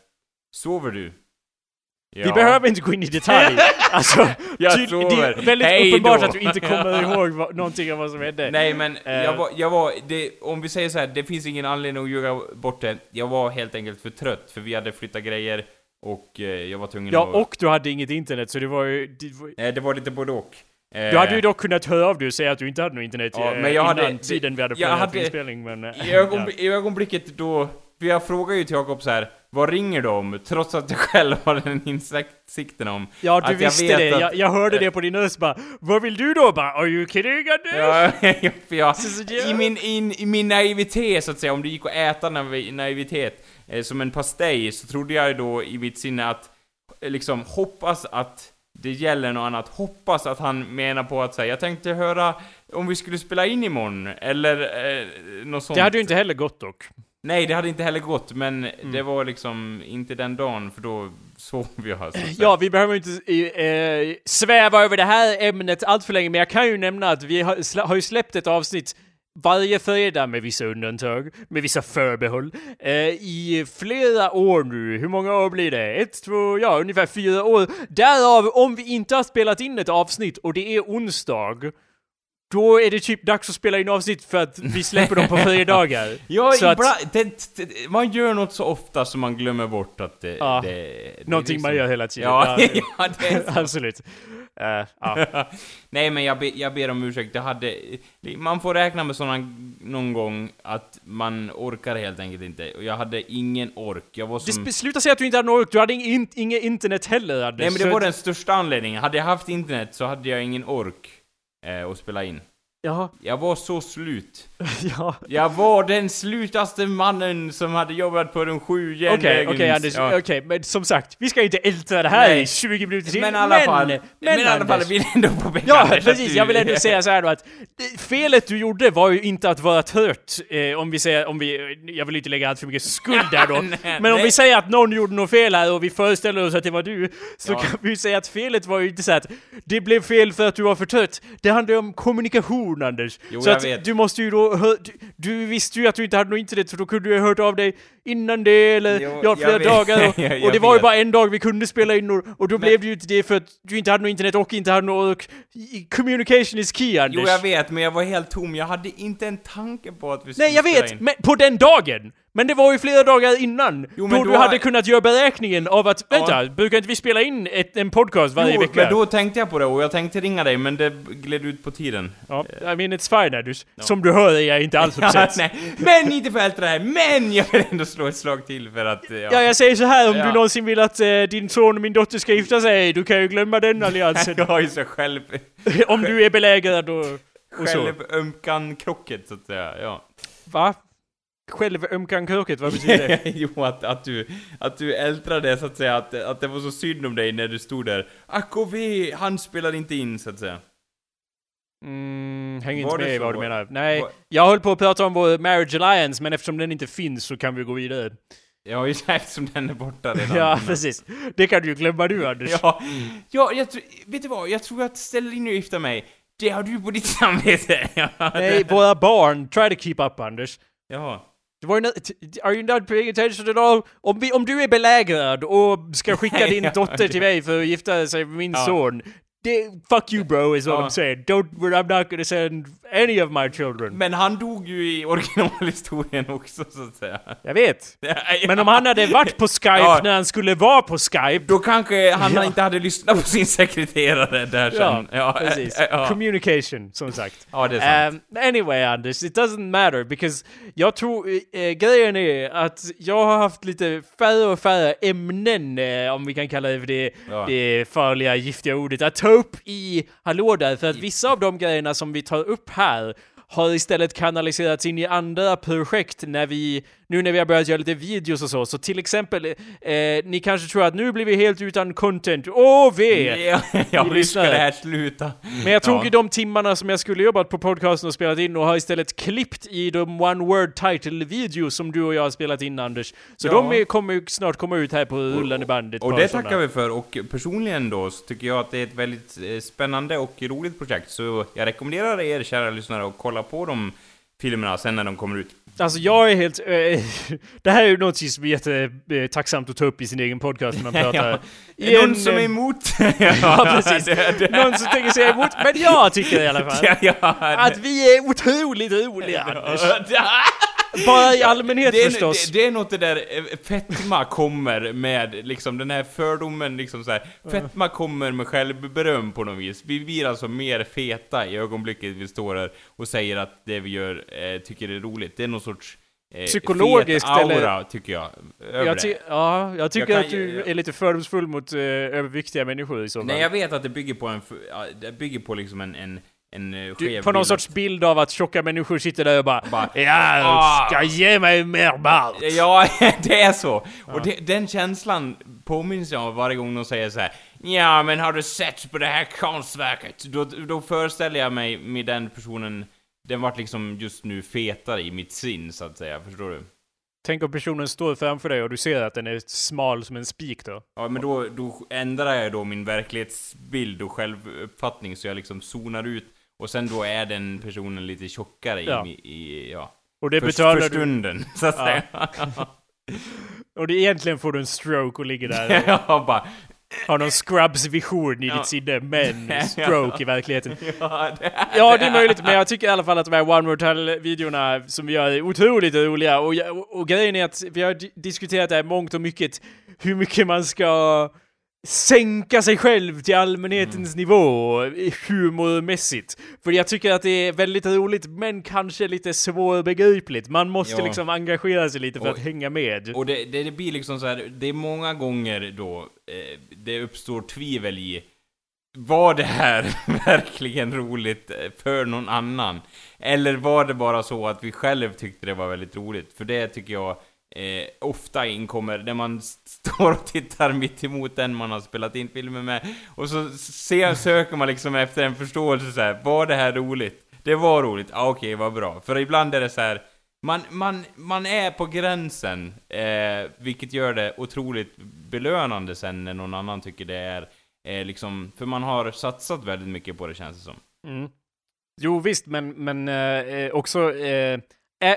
Speaker 2: Sover du?
Speaker 1: Vi
Speaker 2: Ja.
Speaker 1: behöver inte gå in i detalj. Alltså,
Speaker 2: Jag
Speaker 1: ty- det
Speaker 2: sover.
Speaker 1: är väldigt
Speaker 2: Hej
Speaker 1: uppenbart
Speaker 2: då.
Speaker 1: att du inte kommer ihåg vad, någonting av vad som hände.
Speaker 2: Nej men,
Speaker 1: Eh.
Speaker 2: jag var, jag var det, om vi säger så här, det finns ingen anledning att ljuga bort det. Jag var helt enkelt för trött, för vi hade flyttat grejer och eh, jag var tvungen
Speaker 1: Ja,
Speaker 2: att...
Speaker 1: och du hade inget internet, så det var ju... Det var,
Speaker 2: Eh, det var lite både och. Eh,
Speaker 1: du hade ju dock kunnat höra av dig och säga att du inte hade något internet
Speaker 2: Ja,
Speaker 1: eh,
Speaker 2: men jag
Speaker 1: innan
Speaker 2: hade-
Speaker 1: tiden vi hade planerat inspelning, men... eh,
Speaker 2: I, ögonb- I ögonblicket då, för jag frågade ju till Jakob så här, vad ringer de? Trots att jag själv har den insikten om
Speaker 1: Ja,
Speaker 2: att
Speaker 1: du
Speaker 2: jag
Speaker 1: visste
Speaker 2: vet
Speaker 1: det.
Speaker 2: att-
Speaker 1: Jag, jag hörde det på din röst bara Vad vill du då? Bara, Are you kidding?
Speaker 2: Ja, ja, för jag, i, min, in, I min naivitet så att säga, om det gick att äta naiv, naivitet eh, som en pastej, så trodde jag då i mitt sinne att eh, liksom hoppas att det gäller något annat. Hoppas att han menar på att säga, jag tänkte höra om vi skulle spela in imorgon, eller eh, något sånt.
Speaker 1: Det hade ju inte heller gått dock.
Speaker 2: Nej, det hade inte heller gått, men
Speaker 1: Mm.
Speaker 2: det var liksom inte den dagen, för då sov jag. Så.
Speaker 1: Ja, vi behöver inte eh, sväva över det här ämnet allt för länge, men jag kan ju nämna att vi har, har ju släppt ett avsnitt varje fredag med vissa undantag, med vissa förbehåll, eh, i flera år nu. Hur många år blir det? Ett, två, ja, ungefär fyra år. Därav, om vi inte har spelat in ett avsnitt och det är onsdag, då är det typ dags att spela in avsnitt för att vi släpper dem på fredagar.
Speaker 2: Ja,
Speaker 1: Så att-
Speaker 2: ibland, det, det, man gör något så ofta så man glömmer bort att det...
Speaker 1: Ja,
Speaker 2: det, det
Speaker 1: Någonting
Speaker 2: liksom-
Speaker 1: man gör hela tiden.
Speaker 2: Ja, ja, det är så.
Speaker 1: Absolut. Eh, ja.
Speaker 2: Nej men jag, be, jag ber om ursäkt, jag hade... Man får räkna med såna någon gång att man orkar helt enkelt inte. Och jag hade ingen ork. Jag var
Speaker 1: Det
Speaker 2: som...
Speaker 1: sp- Sluta säga att du inte hade någon ork, du hade ing, inget internet heller Anders.
Speaker 2: Nej men det var den största anledningen. Hade jag haft internet så hade jag ingen ork eh, att spela in.
Speaker 1: Ja,
Speaker 2: Jag var så slut.
Speaker 1: ja.
Speaker 2: Jag var den slutaste mannen som hade jobbat på de sju
Speaker 1: Okej, okej
Speaker 2: järnvägens-
Speaker 1: Anders,
Speaker 2: ja.
Speaker 1: okej, men som sagt, vi ska inte älta det här
Speaker 2: Nej.
Speaker 1: i 20 minuter till.
Speaker 2: Men i alla fall,
Speaker 1: men,
Speaker 2: men, i alla fall, vill ändå påpeka
Speaker 1: Ja, precis.
Speaker 2: du-
Speaker 1: Jag vill ändå säga så här då att felet du gjorde var ju inte att vara trött. Eh, om vi säger, om vi, jag vill inte lägga allt för mycket skuld där då.
Speaker 2: Nej,
Speaker 1: Men om
Speaker 2: nej.
Speaker 1: vi säger att någon gjorde något fel här och vi föreställer oss att det var du, så
Speaker 2: Ja.
Speaker 1: kan vi ju säga att felet var ju inte så att det blev fel för att du var för trött. Det handlar om kommunikation, Anders.
Speaker 2: Jo,
Speaker 1: så
Speaker 2: jag
Speaker 1: att
Speaker 2: vet.
Speaker 1: du måste ju då, du, du visste ju att du inte hade något internet, så då kunde du ha hört av dig innan det, eller
Speaker 2: Jo,
Speaker 1: ja,
Speaker 2: jag
Speaker 1: flera dagar. Och,
Speaker 2: Jag-
Speaker 1: och det
Speaker 2: jag
Speaker 1: var ju bara en dag vi kunde spela in och, och då
Speaker 2: Men-
Speaker 1: blev det ju inte det för att du inte hade något internet och inte hade något... Communication is key, Anders.
Speaker 2: Jo, jag vet, men jag var helt tom. Jag hade inte en tanke på att vi skulle
Speaker 1: Nej, jag
Speaker 2: spela
Speaker 1: vet!
Speaker 2: in.
Speaker 1: Men på den dagen! Men det var ju flera dagar innan.
Speaker 2: Jo,
Speaker 1: då,
Speaker 2: då
Speaker 1: du hade kunnat göra beräkningen av att, vänta, brukar inte vi spela in ett, en podcast varje
Speaker 2: jo,
Speaker 1: vecka?
Speaker 2: men då tänkte jag på det och jag tänkte ringa dig, men det gled ut på tiden.
Speaker 1: Ja, I mean it's fine Anders. Som du hör är jag inte alls
Speaker 2: Ja,
Speaker 1: upset.
Speaker 2: nej. Men inte för allt det här, men jag vill ändå slå ett slag till för att... Ja,
Speaker 1: Ja, jag säger så här om
Speaker 2: Ja.
Speaker 1: du någonsin vill att eh, din son och min dotter ska gifta sig, du kan ju glömma den alliansen.
Speaker 2: jag har ju så själv...
Speaker 1: om du är belägrad och, och så.
Speaker 2: Självömkan-krocket, så att säga. Ja.
Speaker 1: Va? Självömkan-kroket, vad betyder det?
Speaker 2: jo, att, att du, att du ältrade så att säga, att, att det var så synd om dig när du stod där. Och ve, han spelar inte in, så att säga.
Speaker 1: Mm, häng
Speaker 2: Var
Speaker 1: inte
Speaker 2: det
Speaker 1: med i vad du menar. Nej,
Speaker 2: Var-
Speaker 1: jag höll på att prata om vår marriage alliance, men eftersom den inte finns så kan vi gå vidare.
Speaker 2: Ja, just eftersom den är borta redan.
Speaker 1: Ja, precis. Det kan du ju glömma du, Anders.
Speaker 2: Ja, ja jag tror, vet du vad? Jag tror att ställa in och gifta mig, det har du på ditt samvete.
Speaker 1: Nej, våra barn. Try to keep up, Anders.
Speaker 2: Ja.
Speaker 1: Det var ju Are you not paying attention at all? Om, vi, om du är belägrad och ska skicka din dotter till mig för att gifta sig med min
Speaker 2: Ja.
Speaker 1: son. Fuck you bro, is all
Speaker 2: Ja.
Speaker 1: I'm saying. Don't, I'm not gonna send any of my children.
Speaker 2: Men han dog ju i originalhistorien också, så att säga.
Speaker 1: Jag vet. Men om han hade varit på Skype
Speaker 2: Ja.
Speaker 1: när han skulle vara på Skype.
Speaker 2: Då kanske han
Speaker 1: Ja.
Speaker 2: inte hade lyssnat på sin sekreterare där sen.
Speaker 1: Ja, precis.
Speaker 2: Ja,
Speaker 1: Communication, som sagt.
Speaker 2: ja det är sant.
Speaker 1: Um, anyway Anders, it doesn't matter because jag tror eh, grejen är att jag har haft lite färre och färre ämnen, eh, om vi kan kalla det för det,
Speaker 2: Ja.
Speaker 1: det farliga giftiga ordet, att upp i Hallå där, för att vissa av de grejerna som vi tar upp här har istället kanaliserats in i andra projekt när vi, nu när vi har börjat göra lite videos och så, så till exempel, eh, ni kanske tror att nu blir vi helt utan content, åh ve!
Speaker 2: Ja, ja, hur ska det här sluta?
Speaker 1: Men jag tog
Speaker 2: Ja.
Speaker 1: ju de timmarna som jag skulle jobbat på podcasten och spelat in och har istället klippt i de one word title videos som du och jag har spelat in Anders. Så
Speaker 2: Ja.
Speaker 1: de är, kommer ju snart komma ut här på rullande band. ett
Speaker 2: Och
Speaker 1: par
Speaker 2: det
Speaker 1: sådana.
Speaker 2: tackar vi för, och personligen då så tycker jag att det är ett väldigt eh, spännande och roligt projekt, så jag rekommenderar er kära lyssnare att kolla på de filmerna sen när de kommer ut.
Speaker 1: Alltså jag är helt... eh, det här är ju något som är jättetacksamt att ta upp i sin egen podcast när man pratar.
Speaker 2: Ja. Är någon som är
Speaker 1: eh,
Speaker 2: emot?
Speaker 1: Ja, precis.
Speaker 2: det, det,
Speaker 1: Någon som tänker säga emot, men jag tycker i alla fall
Speaker 2: ja, ja,
Speaker 1: att vi är otroligt roliga Anders. Bara i allmänhet
Speaker 2: det, är,
Speaker 1: förstås.
Speaker 2: det, det är något det där, eh, fetma kommer med liksom den här fördomen liksom så här. Fetma kommer med självberöm på något vis. Vi blir alltså mer feta i ögonblicket vi står här och säger att det vi gör eh, tycker är roligt. Det är någon sorts eh,
Speaker 1: Psykologiskt,
Speaker 2: fet aura,
Speaker 1: eller-
Speaker 2: tycker jag. Över
Speaker 1: Jag
Speaker 2: det.
Speaker 1: ty- ja, jag tycker
Speaker 2: Jag kan
Speaker 1: att du
Speaker 2: ju-
Speaker 1: är lite fördomsfull mot uh, överviktiga människor i så fall.
Speaker 2: Nej, jag vet att det bygger på en, det bygger på liksom en, en, en eh,
Speaker 1: du, på någon sorts bild av att tjocka människor sitter där och bara,
Speaker 2: Bara,
Speaker 1: Ja,
Speaker 2: "Ah."
Speaker 1: ska ge mig mer malt!
Speaker 2: Ja, det är så. Och det, den känslan påminns jag av varje gång de säger så här. Ja, men har du sett på det här konstverket? Då, då föreställer jag mig med den personen, den vart liksom just nu fetare i mitt sinn, så att säga. Förstår du?
Speaker 1: Tänk om personen står framför dig och du ser att den är smal som en spik då.
Speaker 2: Ja, men då, då ändrar jag då min verklighetsbild och självuppfattning så jag liksom zonar ut. Och sen då är den personen lite tjockare
Speaker 1: Ja.
Speaker 2: i, i ja,
Speaker 1: Och det
Speaker 2: för,
Speaker 1: betalar
Speaker 2: för
Speaker 1: du.
Speaker 2: stunden, så att
Speaker 1: Ja.
Speaker 2: säga.
Speaker 1: Och det egentligen får du en stroke och ligger där och
Speaker 2: jag bara,
Speaker 1: har någon Scrubs-vision i
Speaker 2: Ja.
Speaker 1: ditt sinne, men stroke i verkligheten.
Speaker 2: ja, det,
Speaker 1: Ja, det är möjligt, men jag tycker i alla fall att de här One More Tile-videorna som vi gör är otroligt roliga. Och, och, och grejen är att vi har di- diskuterat det här mångt och mycket, hur mycket man ska sänka sig själv till allmänhetens nivå humormässigt. För jag tycker att det är väldigt roligt, men kanske lite svårbegripligt. Man måste
Speaker 2: Ja.
Speaker 1: liksom engagera sig lite för
Speaker 2: Och-
Speaker 1: att hänga med.
Speaker 2: Och det, det, det blir liksom så här, det är många gånger då eh, det uppstår tvivel i var det här verkligen roligt för någon annan? Eller var det bara så att vi själv tyckte det var väldigt roligt? För det tycker jag eh, ofta inkommer när man står och tittar mitt emot den man har spelat in filmen med. Och så ser, söker man liksom efter en förståelse så här, var det här roligt? Det var roligt, ah, okej, okay, vad bra. För ibland är det så här, man, man, man är på gränsen, eh, vilket gör det otroligt belönande sen när någon annan tycker det är eh, liksom, för man har satsat väldigt mycket på det känns det som.
Speaker 1: Mm. Jo visst, men, men eh, eh också Eh,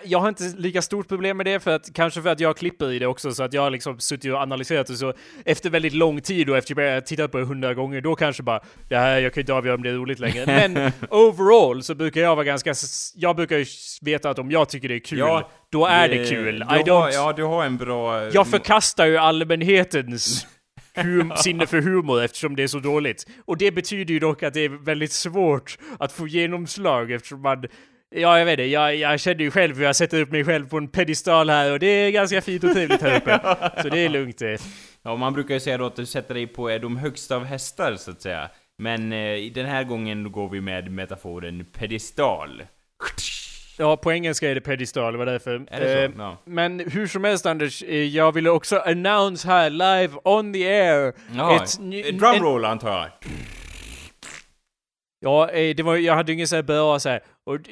Speaker 1: jag har inte lika stort problem med det, för att, kanske för att jag klipper i det också, så att jag har liksom suttit och analyserat det så efter väldigt lång tid och efter att jag tittat på det hundra gånger, då kanske bara det här, jag kan inte avgöra om det är roligt längre. Men overall så brukar jag vara ganska, jag brukar ju veta att om jag tycker det är kul, ja, då är det, det kul.
Speaker 2: I don't, har, ja, du har en bra...
Speaker 1: Jag förkastar ju allmänhetens hum sinne för humor eftersom det är så dåligt. Och det betyder ju dock att det är väldigt svårt att få genomslag eftersom man Ja, jag vet det. Jag, jag kände ju själv hur jag sätter upp mig själv på en pedestal här och det är ganska fint och trevligt här uppe. så det är lugnt det.
Speaker 2: Ja, man brukar ju säga då att du sätter dig på de högsta av hästar, så att säga. Men eh, den här gången går vi med metaforen pedestal.
Speaker 1: Ja, på engelska är det pedestal, det var därför.
Speaker 2: Är det så?
Speaker 1: Eh, Men hur som helst Anders, eh, jag ville också announce här live on the air.
Speaker 2: Ja, drumroll antar jag.
Speaker 1: Ja, eh, det var, jag hade ingen sån här bra så här. Och,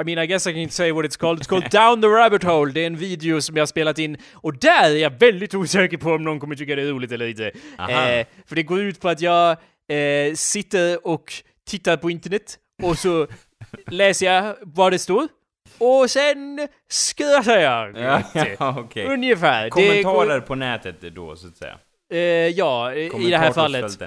Speaker 1: I mean, I guess I can say what it's called. It's called Down the Rabbit Hole. Det är en video som jag har spelat in. Och där är jag väldigt osäker på om någon kommer tycka det är roligt eller inte. Eh, för det går ut på att jag eh, sitter och tittar på internet. Och så läser jag vad det står. Och sen skrattar jag.
Speaker 2: Ja, ja, okay.
Speaker 1: Ungefär.
Speaker 2: Kommentarer går... på nätet då, så att säga.
Speaker 1: Eh, ja, i det här fallet.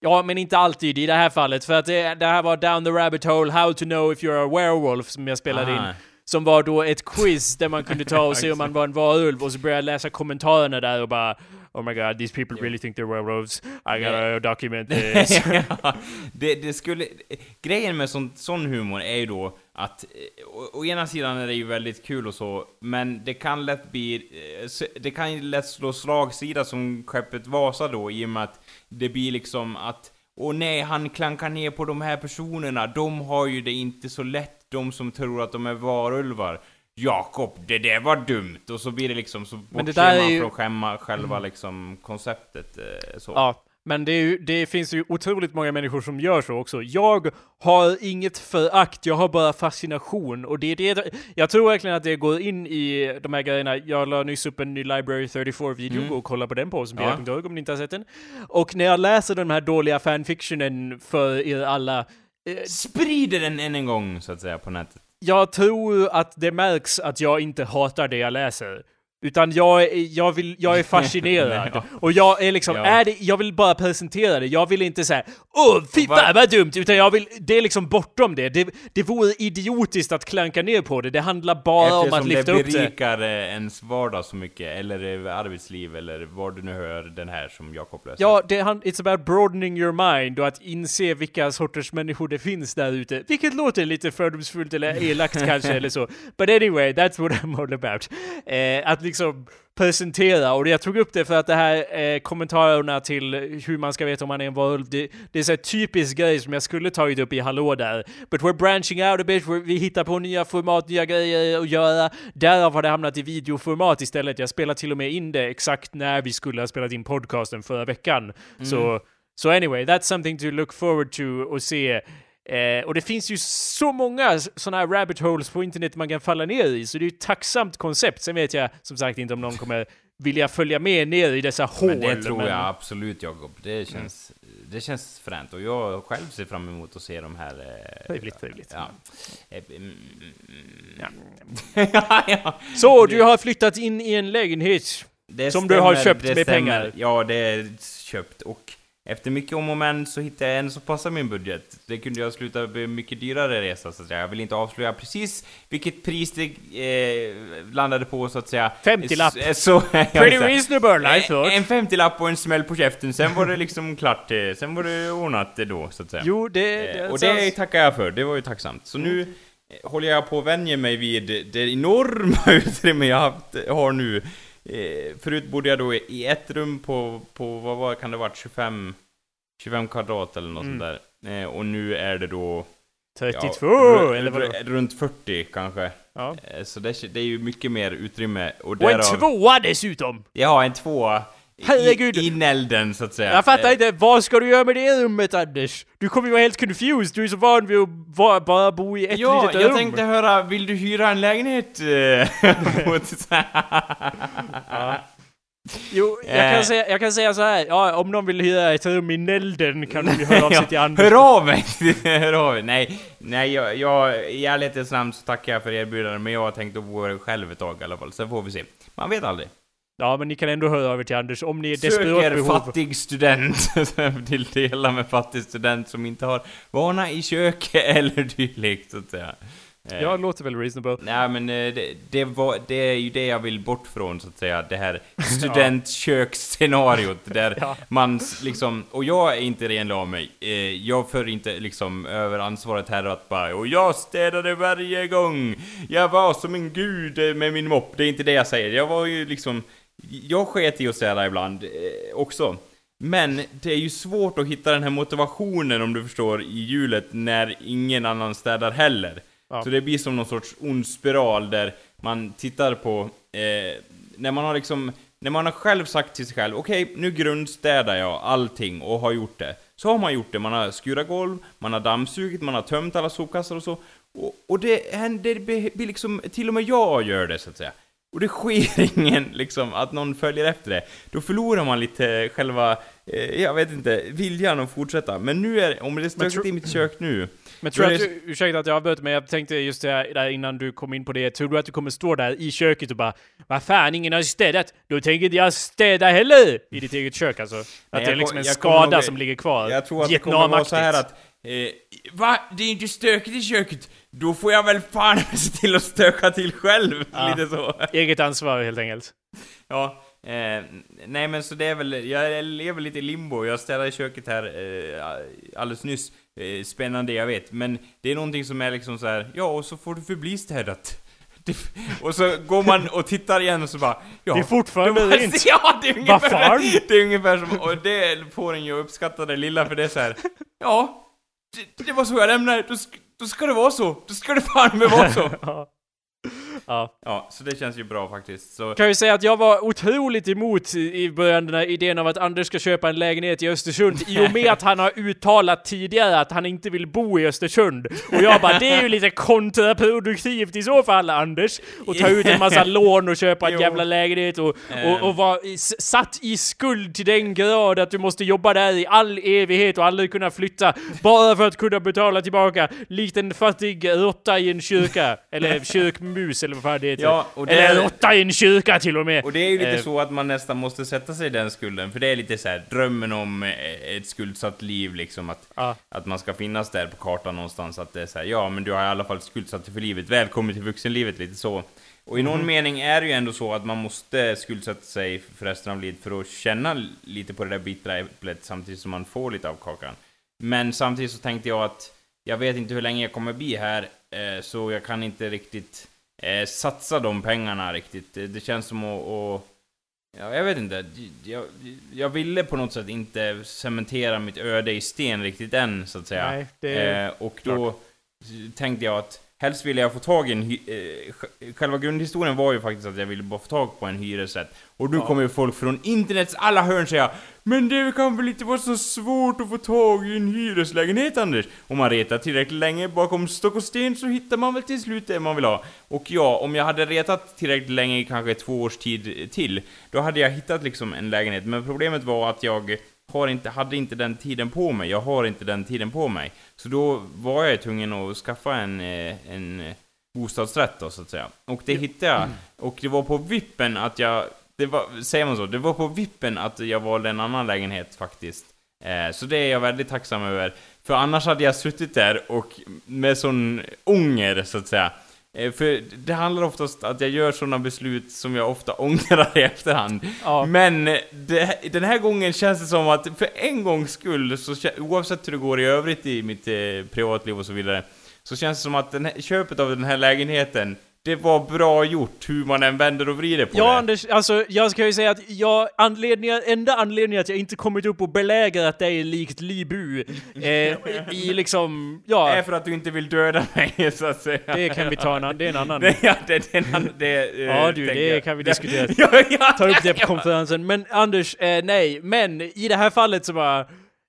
Speaker 1: Ja, men inte alltid i det här fallet, för att det, det här var Down the Rabbit Hole, How to know if you're a werewolf, som jag spelade Aha. in. Som var då ett quiz där man kunde ta och se om man var en varulv, och så började jag läsa kommentarerna där och bara Oh my god, these people really think they're werewolves. I gotta document this.
Speaker 2: det, det skulle... Grejen med sån, sån humor är ju då att å, å, ena sidan är det ju väldigt kul och så, men det kan lätt bli... Eh, det kan ju lätt slå slagsida som skeppet Vasa då, i och med att det blir liksom att och nej, han klankar ner på de här personerna, de har ju det inte så lätt, de som tror att de är varulvar. Jakob, det där var dumt! Och så blir det liksom, så bortser man ju... från skämma, själva mm. liksom konceptet eh, så.
Speaker 1: Ja, men det, ju, det, finns ju otroligt många människor som gör så också. Jag har inget förakt, jag har bara fascination. Och det det, jag tror verkligen att det går in i de här grejerna. Jag la nyss upp en ny Library 34-video, mm. och kolla på den på som ja. om ni inte har sett den. Och när jag läser den här dåliga fanfictionen för er alla...
Speaker 2: Eh, Sprider den än en gång, så att säga, på nätet.
Speaker 1: Jag tror att det märks att jag inte hatar det jag läser. Utan jag, jag, vill, jag är fascinerad. ja. Och jag är liksom, ja. är det, jag vill bara presentera det. Jag vill inte säga Åh, fy fan vad dumt! Utan jag vill, det är liksom bortom det. Det, det vore idiotiskt att klanka ner på det. Det handlar bara Eftersom om att lyfta upp det.
Speaker 2: Eftersom det berikar ens vardag så mycket, eller arbetsliv, eller vad du nu hör den här som Jakob löser.
Speaker 1: Ja, det, it's about broadening your mind och att inse vilka sorters människor det finns där ute. Vilket låter lite fördomsfullt eller elakt kanske, eller så. But anyway, that's what I'm all about. Eh, att liksom presentera, och jag tog upp det för att det här eh, kommentarerna till hur man ska veta om man är en varulv, det, det är så typisk grej som jag skulle tagit upp i Hallå där. But we're branching out a bit, vi hittar på nya format, nya grejer att göra. Därav har det hamnat i videoformat istället. Jag spelar till och med in det exakt när vi skulle ha spelat in podcasten förra veckan. Mm. Så, so anyway, that's something to look forward to och se Eh, och det finns ju så många sådana här rabbit holes på internet man kan falla ner i, så det är ju ett tacksamt koncept. Sen vet jag som sagt inte om någon kommer vilja följa med ner i dessa hål. Men
Speaker 2: det tror men... jag absolut Jakob. Det känns, mm. det känns fränt och jag själv ser fram emot att se de här...
Speaker 1: Eh, trevligt, trevligt. Ja. Eh, mm,
Speaker 2: mm, ja.
Speaker 1: Så, du har flyttat in i en lägenhet det som stämmer, du har köpt med stämmer. pengar?
Speaker 2: Ja, det är köpt och efter mycket om och men så hittade jag en som passar min budget. Det kunde jag sluta med mycket dyrare resa så att säga. Jag vill inte avslöja precis vilket pris det eh, landade på så att säga.
Speaker 1: 50-lapp!
Speaker 2: Så, så,
Speaker 1: Pretty reasonable I thought!
Speaker 2: En 50-lapp och en smäll på käften, sen var det liksom klart. Eh, sen var det ordnat då så att säga.
Speaker 1: Jo, det...
Speaker 2: det eh, och det tackar jag för, det var ju tacksamt. Så nu eh, håller jag på att vänja mig vid det enorma utrymme jag haft, har nu. Eh, förut bodde jag då i ett rum på, på vad var, kan det varit, 25 25 kvadrat eller något
Speaker 1: Mm.
Speaker 2: sånt där. Eh, och nu är det då...
Speaker 1: 32
Speaker 2: ru-
Speaker 1: eller vadå?
Speaker 2: ru- Runt 40 kanske.
Speaker 1: Ja.
Speaker 2: Eh, Så det, det är ju mycket mer utrymme. Och,
Speaker 1: Och en
Speaker 2: därav-
Speaker 1: tvåa dessutom!
Speaker 2: Ja, en tvåa.
Speaker 1: Herregud.
Speaker 2: I, inälden så att säga.
Speaker 1: Jag fattar
Speaker 2: Eh,
Speaker 1: inte, vad ska du göra med det rummet Anders? Du kommer ju vara helt confused, du är så van vid att bara bo i ett
Speaker 2: Ja,
Speaker 1: litet
Speaker 2: jag
Speaker 1: rum.
Speaker 2: tänkte höra, vill du hyra en lägenhet? eh, här-
Speaker 1: Jo, jag
Speaker 2: Eh.
Speaker 1: kan, säga, jag kan säga så här. ja om någon vill hyra ett rum i Nälden kan de ju höra av sig till
Speaker 2: Ja,
Speaker 1: Anders.
Speaker 2: Hör av mig! Hör av mig! Nej, nej jag, jag, i ärlighetens namn så tackar jag för erbjudandet, men jag har tänkt att bo själv ett tag i alla fall, sen får vi se. Man vet aldrig.
Speaker 1: Ja, men ni kan ändå höra av er till Anders om ni är desperat behov.
Speaker 2: fattig student till dela med fattig student som inte har vana i kök eller dylikt, så att säga. Eh,
Speaker 1: Ja, det låter väl reasonable.
Speaker 2: Nej men eh, det, det, var, det är ju det jag vill bort från så att säga, det här studentköksscenariot där
Speaker 1: Ja.
Speaker 2: man liksom, och jag är inte renlig av mig, eh, jag för inte liksom över ansvaret här att bara och jag städade varje gång, jag var som en gud med min mopp, det är inte det jag säger, jag var ju liksom, jag sket i att städa ibland eh, också. Men det är ju svårt att hitta den här motivationen om du förstår i hjulet när ingen annan städar heller.
Speaker 1: Ja.
Speaker 2: Så det blir som någon sorts ond spiral där man tittar på, eh, när man har liksom, när man har själv sagt till sig själv, okej nu grundstädar jag allting och har gjort det. Så har man gjort det, man har skurat golv, man har dammsugit, man har tömt alla sopkassar och så. Och, och det händer, det blir liksom, till och med jag gör det så att säga. Och det sker ingen, liksom, att någon följer efter det. Då förlorar man lite själva, eh, jag vet inte, viljan att fortsätta. Men nu är, om det är stökigt i mitt kök nu,
Speaker 1: Men tror du att du, ursäkta att jag avbröt men jag tänkte just det här, där innan du kom in på det, tror du att du kommer stå där i köket och bara Vad fan, ingen har städat? Då tänker inte jag städa heller! I ditt eget kök alltså. Att
Speaker 2: Nej,
Speaker 1: det är liksom en skada
Speaker 2: nog-
Speaker 1: som ligger kvar.
Speaker 2: Jag tror att det kommer vara så här att... Eh, va? Det är inte stökigt i köket? Då får jag väl fan se till att stöka till själv,
Speaker 1: Ja.
Speaker 2: lite så.
Speaker 1: Eget ansvar helt enkelt.
Speaker 2: Ja, eh, nej men så det är väl, jag lever lite i limbo, jag städade i köket här eh, alldeles nyss, eh, spännande jag vet, men det är någonting som är liksom så här, ja och så får du förbli städat. Det, och så går man och tittar igen och så bara, ja.
Speaker 1: Det är fortfarande
Speaker 2: var-
Speaker 1: rent.
Speaker 2: Ja, det är ungefär, det är ungefär som, och det får en ju att uppskatta det lilla för det är så här, ja, det, det var så jag lämnade, då, då ska det vara så, då ska det fan med vara så.
Speaker 1: ja ja.
Speaker 2: Ja, så det känns ju bra faktiskt. Så,
Speaker 1: Kan ju säga att jag var otroligt emot i början den här idén av att Anders ska köpa en lägenhet i Östersund i och med att han har uttalat tidigare att han inte vill bo i Östersund. Och jag bara, det är ju lite kontraproduktivt i så fall Anders. Och ta ut en massa lån och köpa en jävla lägenhet och, och, och vara satt i skuld till den grad att du måste jobba där i all evighet och aldrig kunna flytta. Bara för att kunna betala tillbaka likt en fattig råtta i en kyrka. Eller kyrkmus eller vad fan det heter.
Speaker 2: Ja, och det
Speaker 1: Eller
Speaker 2: är-
Speaker 1: råtta i en kyrka till och med.
Speaker 2: Och det är ju lite
Speaker 1: Eh,
Speaker 2: så att man nästan måste sätta sig i den skulden, för det är lite så här drömmen om eh, ett skuldsatt liv liksom, att,
Speaker 1: Ja.
Speaker 2: att man ska finnas där på kartan någonstans, att det är så här, ja men du har i alla fall skuldsatt dig för livet, välkommen till vuxenlivet, lite så. Och i någon mening är det ju ändå så att man måste skuldsätta sig för resten av livet för att känna lite på det där bittra äpplet samtidigt som man får lite av kakan. Men samtidigt så tänkte jag att jag vet inte hur länge jag kommer bli här, eh, så jag kan inte riktigt eh, satsa de pengarna riktigt. Det, det känns som att, att ja, jag vet inte. Jag, jag ville på något sätt inte cementera mitt öde i sten riktigt än, så att säga.
Speaker 1: Nej, det.
Speaker 2: Eh, och då tänkte jag att helst ville jag få tag i en eh, sj- Själva grundhistorien var ju faktiskt att jag ville bara få tag på en hyresrätt. Och nu
Speaker 1: Ja.
Speaker 2: kommer ju folk från internets alla hörn säga Men det kan väl inte vara så svårt att få tag i en hyreslägenhet Anders? Om man retar tillräckligt länge bakom stock och sten så hittar man väl till slut det man vill ha. Och ja, om jag hade retat tillräckligt länge, kanske två års tid till, då hade jag hittat liksom en lägenhet. Men problemet var att jag har inte, hade inte den tiden på mig. Jag har inte den tiden på mig. Så då var jag tvungen att skaffa en, eh, en eh, bostadsrätt då, så att säga. Och det hittade jag. Och det var på vippen att jag... Det var, säger man så? Det var på vippen att jag valde en annan lägenhet faktiskt. Eh, så det är jag väldigt tacksam över. För annars hade jag suttit där och med sån ånger, så att säga. Eh, för det handlar oftast att jag gör sådana beslut som jag ofta ångrar i efterhand.
Speaker 1: Ja.
Speaker 2: Men det, den här gången känns det som att för en gångs skull, så, oavsett hur det går i övrigt i mitt eh, privatliv och så vidare, så känns det som att den här, köpet av den här lägenheten, det var bra gjort hur man än vänder och vrider på
Speaker 1: Ja
Speaker 2: det.
Speaker 1: Anders, alltså jag ska ju säga att jag, anledningen, enda anledningen att jag inte kommit upp och belägrat dig likt Libu, eh, i liksom, ja,
Speaker 2: är för att du inte vill döda mig, så att säga.
Speaker 1: det kan vi ta en annan, det är en annan.
Speaker 2: Det, ja, det, det, det, det eh,
Speaker 1: Ja du, det
Speaker 2: jag.
Speaker 1: kan vi diskutera.
Speaker 2: ja, ja,
Speaker 1: Ta upp det på
Speaker 2: ja.
Speaker 1: konferensen. Men Anders, eh, nej, men i det här fallet så bara...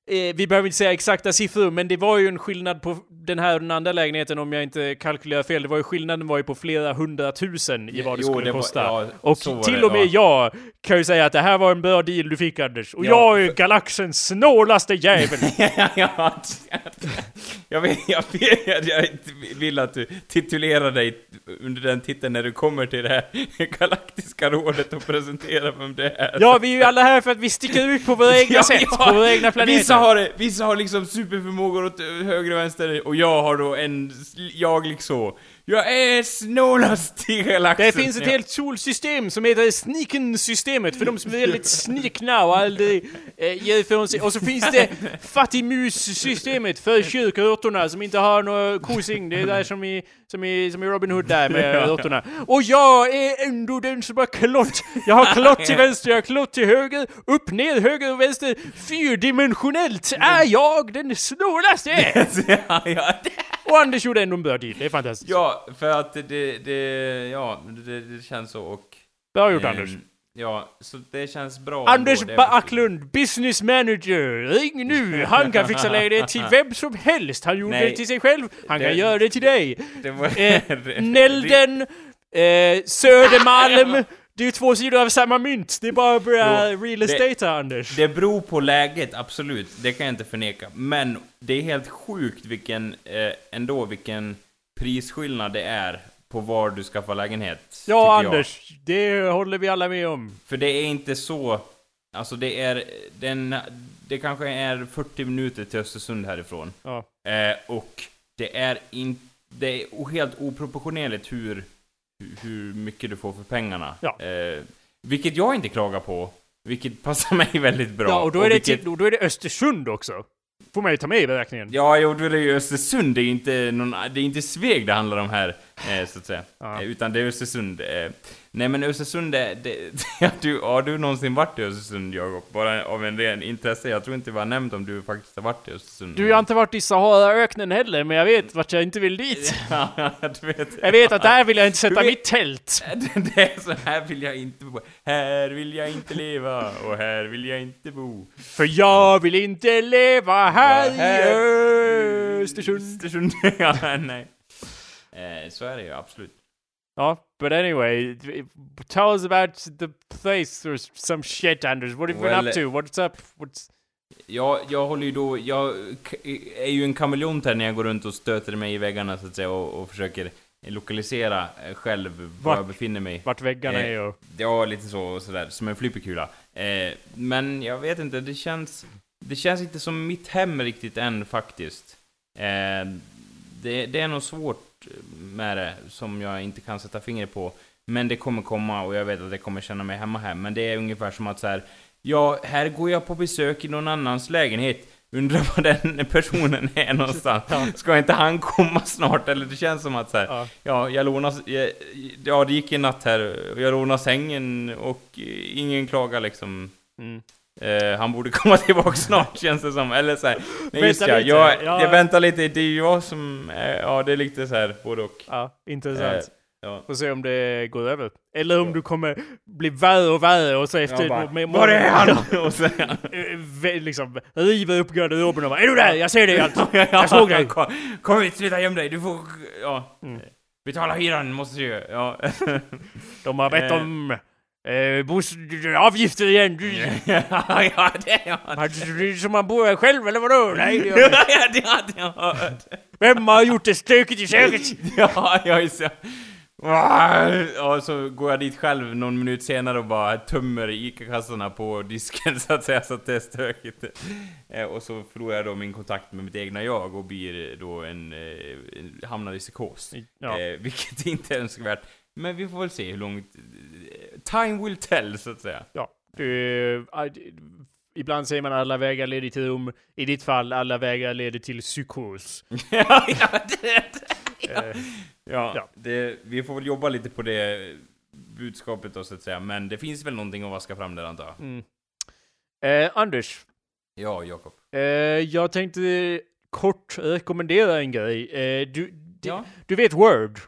Speaker 1: Eh, vi behöver inte säga exakta siffror, men det var ju en skillnad på den här och den andra lägenheten om jag inte kalkylerar fel. Det var ju skillnaden var ju på flera hundratusen i vad det
Speaker 2: Jo,
Speaker 1: skulle
Speaker 2: det var-
Speaker 1: kosta.
Speaker 2: ja,
Speaker 1: och till
Speaker 2: det,
Speaker 1: och med
Speaker 2: ja.
Speaker 1: jag kan ju säga att det här var en bra deal du fick Anders. Och
Speaker 2: Ja,
Speaker 1: jag är
Speaker 2: för-
Speaker 1: galaxens snålaste jävel!
Speaker 2: ja, ja, jag, vet, jag, vet, jag, vill att du titulerar dig under den titeln när du kommer till det här galaktiska rådet och presenterar vem det är.
Speaker 1: ja, vi är ju alla här för att vi sticker ut på våra egna
Speaker 2: Ja,
Speaker 1: sätt,
Speaker 2: ja.
Speaker 1: på våra egna planeter.
Speaker 2: Har, vissa har liksom superförmågor åt höger och vänster, och jag har då en, jag liksom, jag är snålast i galaxen.
Speaker 1: Det finns ett
Speaker 2: Ja.
Speaker 1: helt solsystem som heter Sneaken-systemet för de som är väldigt snikna och aldrig eh, ger ifrån sig. Och så finns det Fattigmus-systemet för kyrkråttorna som inte har något kosing. Det är där som i, som i, som i Robin Hood där med råttorna. Och jag är ändå den som har klott. Jag har klott till vänster, jag har klott till höger, upp, ner, höger och vänster. Fyrdimensionellt är jag den snålaste!
Speaker 2: ja, ja, det,
Speaker 1: Och Anders gjorde ändå en bra deal, det är fantastiskt.
Speaker 2: ja, för att det, det, ja, det, det känns så och...
Speaker 1: Bra gjort
Speaker 2: ehm,
Speaker 1: Anders.
Speaker 2: Ja, så det känns bra
Speaker 1: Anders
Speaker 2: ändå, det
Speaker 1: Backlund, business manager. Ring nu! Han kan fixa lägenhet till vem som helst. Han gjorde
Speaker 2: Nej.
Speaker 1: det till sig själv. Han
Speaker 2: Det-
Speaker 1: kan göra det till dig.
Speaker 2: Det var...
Speaker 1: Eh, Nälden, eh, Södermalm. Det är ju två sidor av samma mynt. Det är bara att börja
Speaker 2: Jo,
Speaker 1: real
Speaker 2: det-
Speaker 1: estate här, Anders.
Speaker 2: Det beror på läget, absolut. Det kan jag inte förneka. Men det är helt sjukt vilken, eh, ändå vilken prisskillnad det är på var du skaffar lägenhet.
Speaker 1: ja,
Speaker 2: tycker jag.
Speaker 1: Anders. Det håller vi alla med om.
Speaker 2: För det är inte så... Alltså det är... Den, det kanske är 40 minuter till Östersund härifrån.
Speaker 1: Ja.
Speaker 2: Eh, och det är inte... Det är helt oproportionerligt hur, hur- mycket du får för pengarna.
Speaker 1: Ja.
Speaker 2: Eh, vilket jag inte klagar på. Vilket passar mig väldigt bra.
Speaker 1: Ja, och då är, det
Speaker 2: vilket,
Speaker 1: till, då är det Östersund också. Får man ju ta med i beräkningen.
Speaker 2: Ja, jo, då är det ju Östersund. Det är inte, någon, det är inte Sveg det handlar om här, eh, så att säga.
Speaker 1: Ja.
Speaker 2: Eh, utan det är Östersund. Eh. Nej, men Östersund, det, det, ja, du, har du någonsin varit i Östersund, Jakob? Bara av en ren intresse. Jag tror inte vi har nämnt om du faktiskt har varit i Östersund.
Speaker 1: Du, jag har inte varit i Saharaöknen heller, men jag vet vart jag inte vill dit.
Speaker 2: Ja, du vet.
Speaker 1: Jag vet att där vill jag inte sätta mitt tält.
Speaker 2: Det är så här vill jag inte bo. Här vill jag inte leva och här vill jag inte bo.
Speaker 1: För jag vill inte leva här
Speaker 2: Här
Speaker 1: i Östersund.
Speaker 2: Östersund. ja, nej. Eh, så är det ju absolut.
Speaker 1: Ja, but anyway, tell us about the place or some shit, Anders. What have you been
Speaker 2: Well,
Speaker 1: up to? What's up? What's...
Speaker 2: Jag, jag håller ju då, jag är ju en kameleont här när jag går runt och stöter mig i väggarna så att säga och, och försöker lokalisera eh, själv var jag befinner mig.
Speaker 1: Vart väggarna
Speaker 2: Eh,
Speaker 1: är och...
Speaker 2: Ja, lite så och sådär, som en flipperkula. Eh, men jag vet inte, det känns... Det känns inte som mitt hem riktigt än faktiskt. Eh, det, det är nog svårt med det, som jag inte kan sätta fingret på. Men det kommer komma och jag vet att jag kommer känna mig hemma här. Men det är ungefär som att så här, ja, här går jag på besök i någon annans lägenhet. Undrar var den personen är någonstans. Ska inte han komma snart? Eller det känns som att så här,
Speaker 1: Ja.
Speaker 2: Ja, jag lånade... Ja, det gick en natt här. Jag lånade sängen och ingen klagar liksom.
Speaker 1: Mm.
Speaker 2: Eh, han borde komma tillbaka snart känns det som. Eller så här. Nej, just ja, jag,
Speaker 1: Ja.
Speaker 2: jag väntar lite. Det är ju jag som... Eh, ja, det är lite så här både och.
Speaker 1: Ja, intressant.
Speaker 2: Eh, ja.
Speaker 1: Får se om det går över. Eller om
Speaker 2: Ja.
Speaker 1: du kommer bli värre och värre och så efter...
Speaker 2: Jag bara,
Speaker 1: med-
Speaker 2: Var är han? och så,
Speaker 1: vä- liksom river upp garderoben och bara Är du där? Jag ser dig alltså! Jag såg dig!
Speaker 2: Kom, kom hit, sluta göm dig. Du får... Ja.
Speaker 1: Mm.
Speaker 2: Betala hyran, måste du ju. Ja.
Speaker 1: De har bett om eh, bos- avgifter igen.
Speaker 2: ja, det har jag.
Speaker 1: Har- Som man bor här själv eller vadå? Nej, det gör jag.
Speaker 2: Ja, det hade jag hört.
Speaker 1: Vem har gjort det stökigt i köket?
Speaker 2: Ja, jag är så... Ja, så går jag dit själv någon minut senare och bara tömmer ICA-kassarna på disken så att säga, så att det är stökigt. Eh, Och så förlorar jag då min kontakt med mitt egna jag och blir då en... eh, hamnar i psykos.
Speaker 1: Ja.
Speaker 2: Eh, vilket inte är önskvärt. Men vi får väl se hur långt... Time will tell, så att säga.
Speaker 1: Ja. Du, ibland säger man alla vägar leder till Rom. I ditt fall, alla vägar leder till psykos.
Speaker 2: ja, ja, det,
Speaker 1: Eh,
Speaker 2: Ja,
Speaker 1: Ja.
Speaker 2: Det, vi får väl jobba lite på det budskapet då så att säga, men det finns väl någonting att vaska fram där antar jag.
Speaker 1: mm. eh, Anders,
Speaker 2: Ja, Jakob.
Speaker 1: eh, jag tänkte kort rekommendera en grej. Eh, du, du,
Speaker 2: Ja.
Speaker 1: du vet Word?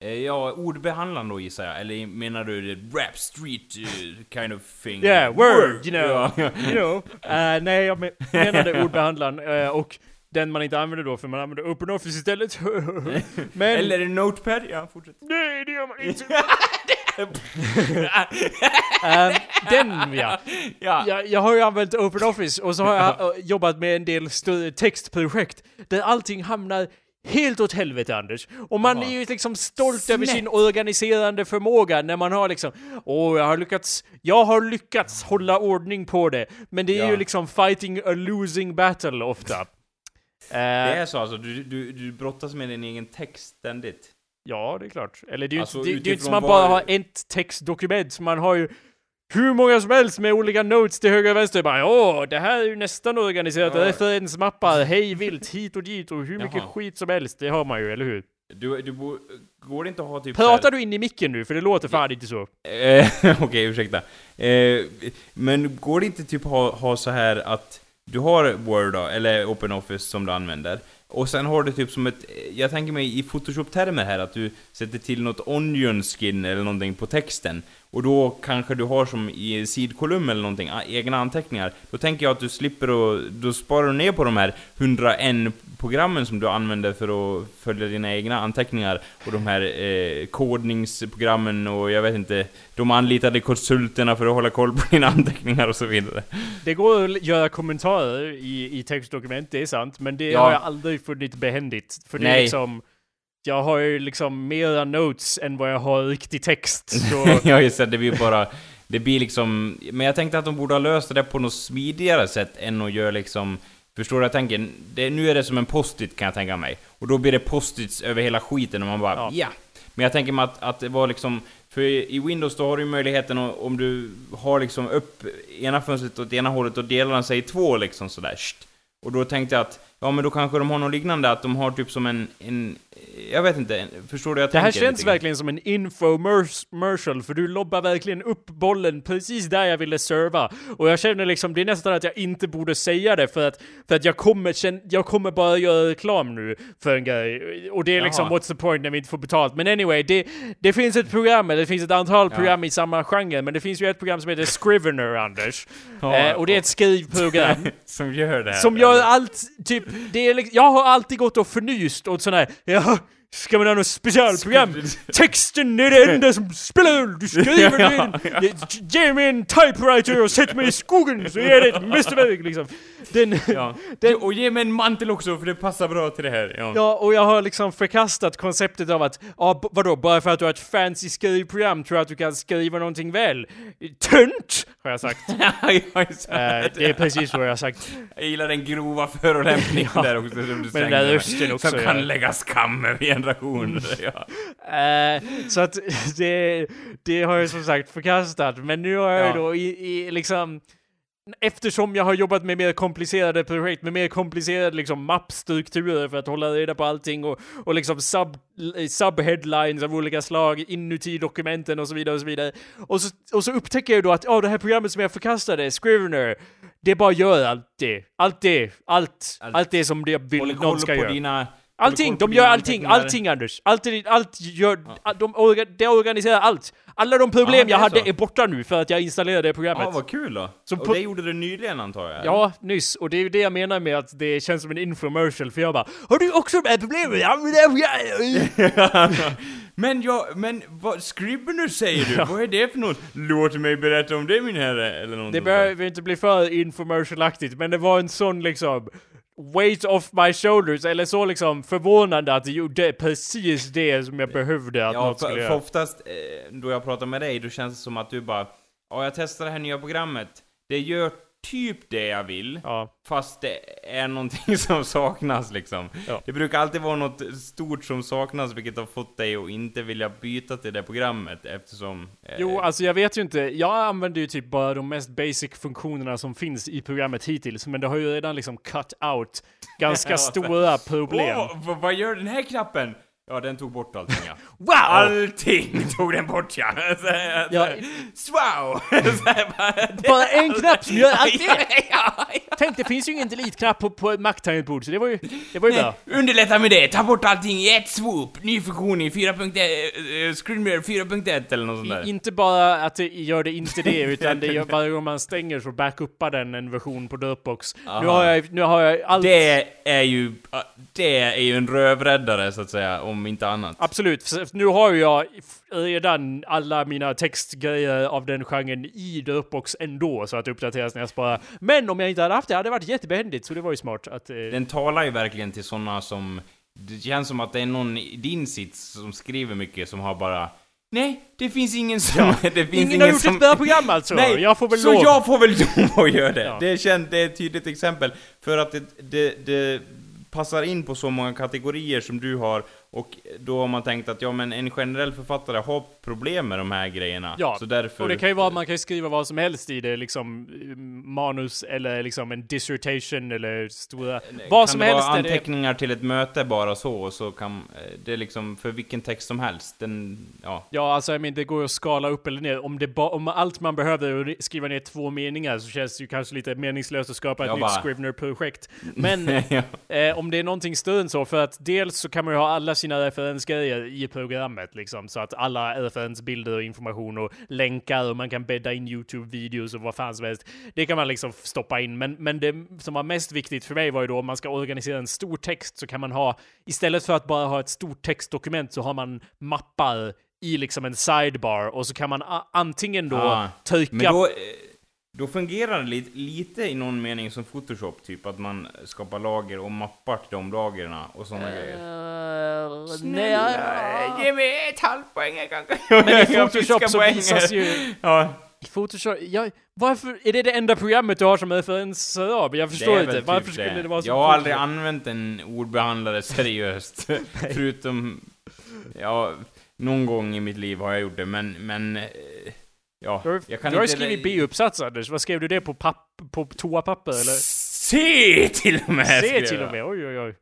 Speaker 2: Eh, Ja, ordbehandlaren då gissar jag, eller menar du det rap street eh, kind of thing?
Speaker 1: Yeah, word, you know.
Speaker 2: Ja.
Speaker 1: You know. Eh, nej, jag men- menade ordbehandlaren eh, och den man inte använder då för man använder OpenOffice istället. men...
Speaker 2: Eller en notepad? Ja, fortsätt.
Speaker 1: Nej, det gör man inte. Ehm, den ja.
Speaker 2: ja.
Speaker 1: Jag, jag har ju använt OpenOffice och så har jag jobbat med en del textprojekt där allting hamnar helt åt helvete Anders. Och man är ju liksom stolt över
Speaker 2: Snett.
Speaker 1: sin organiserande förmåga när man har liksom Åh, jag har lyckats, jag har lyckats hålla ordning på det. Men det är
Speaker 2: Ja.
Speaker 1: ju liksom fighting a losing battle ofta.
Speaker 2: Det
Speaker 1: Eh,
Speaker 2: är så alltså, du, du, du brottas med din egen text ständigt.
Speaker 1: Ja, det är klart. Eller det är ju
Speaker 2: Alltså,
Speaker 1: inte, det, det är inte som man bara har ett textdokument, man har ju hur många som helst med olika notes till höger och vänster. Bara åh, det här är ju nästan organiserat.
Speaker 2: Ja.
Speaker 1: Referensmappar, hej vilt, hit och dit och hur mycket
Speaker 2: Jaha.
Speaker 1: skit som helst. Det har man ju, eller hur?
Speaker 2: Du, du bo, går det inte att ha typ
Speaker 1: Pratar du in i micken nu? För det låter fan inte så.
Speaker 2: Eh, Okej, ursäkta. Eh, men går det inte typ ha, ha så här att du har Word då, eller OpenOffice som du använder, och sen har du typ som ett, jag tänker mig i Photoshop-termer här, att du sätter till något onion skin eller någonting på texten, och då kanske du har som i sidkolumn eller någonting, egna anteckningar. Då tänker jag att du slipper och då sparar du ner på de här 101 programmen som du använder för att följa dina egna anteckningar, och de här eh, kodningsprogrammen och jag vet inte, de anlitade konsulterna för att hålla koll på dina anteckningar och så vidare.
Speaker 1: Det går att göra kommentarer i, i textdokument, det är sant. Men det
Speaker 2: Ja.
Speaker 1: har jag aldrig funnit behändigt. För det är
Speaker 2: Nej.
Speaker 1: liksom... Jag har ju liksom mera notes än vad jag har riktig text. Så
Speaker 2: ja, just det, det blir bara... Det blir liksom... Men jag tänkte att de borde ha löst det på något smidigare sätt än att göra liksom... Förstår du vad jag tänker? Det, nu är det som en post-it kan jag tänka mig. Och då blir det post-its över hela skiten och man bara
Speaker 1: Ja.
Speaker 2: ja. Men jag tänker mig att, att det var liksom... För i Windows då har du ju möjligheten att, om du har liksom upp ena fönstret åt ena hållet och delar den sig i två liksom sådär. Och då tänkte jag att, ja men då kanske de har något liknande, att de har typ som en... en jag vet inte, en, förstår du jag
Speaker 1: Det här känns verkligen som en infomercial, för du lobbar verkligen upp bollen precis där jag ville serva. Och jag känner liksom, det är nästan att jag inte borde säga det för att, för att jag kommer, känn, jag kommer bara göra reklam nu för en grej. Och det är liksom,
Speaker 2: Jaha.
Speaker 1: what's the point när vi inte får betalt? Men anyway, det, det finns ett program, eller det finns ett antal
Speaker 2: Ja.
Speaker 1: program i samma genre, men det finns ju ett program som heter Scrivener, Anders.
Speaker 2: Ja,
Speaker 1: eh, och det är ett skrivprogram.
Speaker 2: som gör det här.
Speaker 1: Som gör allt, typ, det är liksom, jag har alltid gått och förnyst åt sådana här, ja, ska man ha något specialprogram? Texten är det enda som spelar du skriver
Speaker 2: Ja,
Speaker 1: det in, ge- mig en typewriter och sätt mig i skogen så är det ett mästerverk liksom. Den,
Speaker 2: Ja.
Speaker 1: Den-
Speaker 2: Och ge mig en mantel också för det passar bra till det här. Ja.
Speaker 1: Ja, och jag har liksom förkastat konceptet av att, ja, b- vadå, bara för att du har ett fancy skrivprogram tror jag att du kan skriva någonting väl? Tönt! Har jag sagt.
Speaker 2: Ja, just
Speaker 1: Eh,
Speaker 2: det.
Speaker 1: är precis vad jag har sagt.
Speaker 2: Jag gillar den grova förolämpningen
Speaker 1: Ja.
Speaker 2: där också som du
Speaker 1: Men den där rösten också,
Speaker 2: Som
Speaker 1: ja.
Speaker 2: kan lägga skam över generationer. Ja.
Speaker 1: Eh, så att det, det har jag som sagt förkastat. Men nu har jag
Speaker 2: Ja.
Speaker 1: då i, i liksom Eftersom jag har jobbat med mer komplicerade projekt, med mer komplicerade liksom mappstrukturer för att hålla reda på allting och, och liksom sub, subheadlines av olika slag inuti dokumenten och så vidare och så vidare. Och så, och så upptäcker jag då att ja, det här programmet som jag förkastade, Scrivener, det bara gör allt det. Allt det. Allt.
Speaker 2: Allt.
Speaker 1: Allt det som det vill
Speaker 2: Håller
Speaker 1: någon ska
Speaker 2: på
Speaker 1: göra.
Speaker 2: dina...
Speaker 1: Allting, de gör allting, allting Anders. Allt, allt gör, de orga, det organiserar allt. Alla de problem
Speaker 2: Ja,
Speaker 1: jag hade
Speaker 2: så.
Speaker 1: är borta nu för att jag installerade det programmet.
Speaker 2: Ja, vad kul då.
Speaker 1: Så
Speaker 2: och det gjorde du nyligen antar jag?
Speaker 1: Ja, nyss. Och det är ju det jag menar med att det känns som en infomercial, för jag bara Har du också de här problemen? Ja, men är...
Speaker 2: men jag, men vad, Scribner säger du? Vad är det för något? Låt mig berätta om det min herre, eller någonting
Speaker 1: Det behöver inte bli för infomercialaktigt, men det var en sån liksom weight off my shoulders, eller så liksom förvånande att det gjorde precis det som jag behövde att
Speaker 2: Ja,
Speaker 1: något skulle
Speaker 2: för, för
Speaker 1: göra.
Speaker 2: oftast eh, då jag pratar med dig, då känns det som att du bara Ja, jag testar det här nya programmet. Det gör typ det jag vill,
Speaker 1: Ja.
Speaker 2: fast det är någonting som saknas liksom.
Speaker 1: Ja.
Speaker 2: Det brukar alltid vara något stort som saknas, vilket har fått dig att inte vilja byta till det programmet eftersom... eh,
Speaker 1: Jo, alltså jag vet ju inte. Jag använder ju typ bara de mest basic funktionerna som finns i programmet hittills, men det har ju redan liksom cut out ganska stora problem.
Speaker 2: Åh, v- vad gör den här knappen? Ja, den tog bort allting ja.
Speaker 1: Wow!
Speaker 2: Allting tog den bort ja! Så. Wow! Så bara,
Speaker 1: Bara en knapp som gör allt det!
Speaker 2: ja, ja.
Speaker 1: Tänk, det finns ju ingen delete-knapp på, på ett Mac-tangentbord, så det var ju, det var ju bra.
Speaker 2: Underlätta med det, ta bort allting i ett swoop! Ny funktion i 4.1, uh, Screenreader 4.1 eller något sånt där.
Speaker 1: I, inte bara att det gör det inte det, utan det gör varje gång man stänger så backuppar den en version på Dropbox. Nu
Speaker 2: Aha.
Speaker 1: har jag, nu har jag allt...
Speaker 2: Det är ju, det är ju en rövräddare så att säga, om inte annat.
Speaker 1: Absolut, nu har ju jag redan alla mina textgrejer av den genren i Dropbox ändå, så att det uppdateras när jag sparar. Men om jag inte hade haft det hade det varit jättebehändigt, så det var ju smart att... Eh,
Speaker 2: Den talar ju verkligen till såna som... Det känns som att det är någon i din sits som skriver mycket som har bara... Nej, det finns ingen som... det finns
Speaker 1: ingen
Speaker 2: ingen
Speaker 1: har gjort
Speaker 2: som...
Speaker 1: ett bra program alltså!
Speaker 2: Nej,
Speaker 1: jag får väl
Speaker 2: så
Speaker 1: lov.
Speaker 2: jag får väl lov att göra det.
Speaker 1: Ja.
Speaker 2: Det, är känt, det är ett tydligt exempel. För att det, det, det passar in på så många kategorier som du har. Och då har man tänkt att ja men en generell författare har problem med de här grejerna.
Speaker 1: Ja,
Speaker 2: så därför...
Speaker 1: Och det kan ju vara, man kan ju skriva vad som helst i det, liksom manus eller liksom en dissertation eller stora... vad
Speaker 2: kan
Speaker 1: som
Speaker 2: det
Speaker 1: helst
Speaker 2: vara
Speaker 1: är det...
Speaker 2: anteckningar till ett möte bara så, och så kan det är liksom för vilken text som helst. Den, ja.
Speaker 1: Ja, alltså jag menar, det går att skala upp eller ner. Om, det ba- om allt man behöver är att skriva ner två meningar så känns det ju kanske lite meningslöst att skapa ett
Speaker 2: Jag
Speaker 1: nytt
Speaker 2: bara-
Speaker 1: Scrivener-projekt. Men
Speaker 2: ja.
Speaker 1: eh, om det är någonting större än så, för att dels så kan man ju ha alla sina referensgrejer i programmet liksom, så att alla referensbilder och information och länkar och man kan bädda in YouTube-videos och vad fan som helst. Det kan man liksom stoppa in, men, men det som var mest viktigt för mig var ju då om man ska organisera en stor text så kan man ha, istället för att bara ha ett stort textdokument så har man mappar i liksom en sidebar och så kan man antingen då
Speaker 2: Ah,
Speaker 1: trycka...
Speaker 2: Men då, eh, då fungerar det lite, lite i någon mening som Photoshop, typ att man skapar lager och mappar till de lagren och sådana grejer.
Speaker 1: Uh, nej,
Speaker 2: ge mig ett halvt poäng kanske.
Speaker 1: men i Photoshop så visas ju...
Speaker 2: Ja,
Speaker 1: Photoshop, ja, varför är det det enda programmet du har som referenser av? Jag
Speaker 2: det
Speaker 1: förstår inte.
Speaker 2: väl
Speaker 1: Varför
Speaker 2: typ
Speaker 1: skulle det, vara så?
Speaker 2: Jag har aldrig använt en ordbehandlare seriöst. Förutom, ja, någon gång i mitt liv har jag gjort det, men, men... Ja,
Speaker 1: Du har,
Speaker 2: jag kan
Speaker 1: du har ju skrivit B-uppsats Anders. Vad skrev du det på, papp, på toapapper eller?
Speaker 2: Se till och med! Skrev
Speaker 1: till och med, oj oj oj.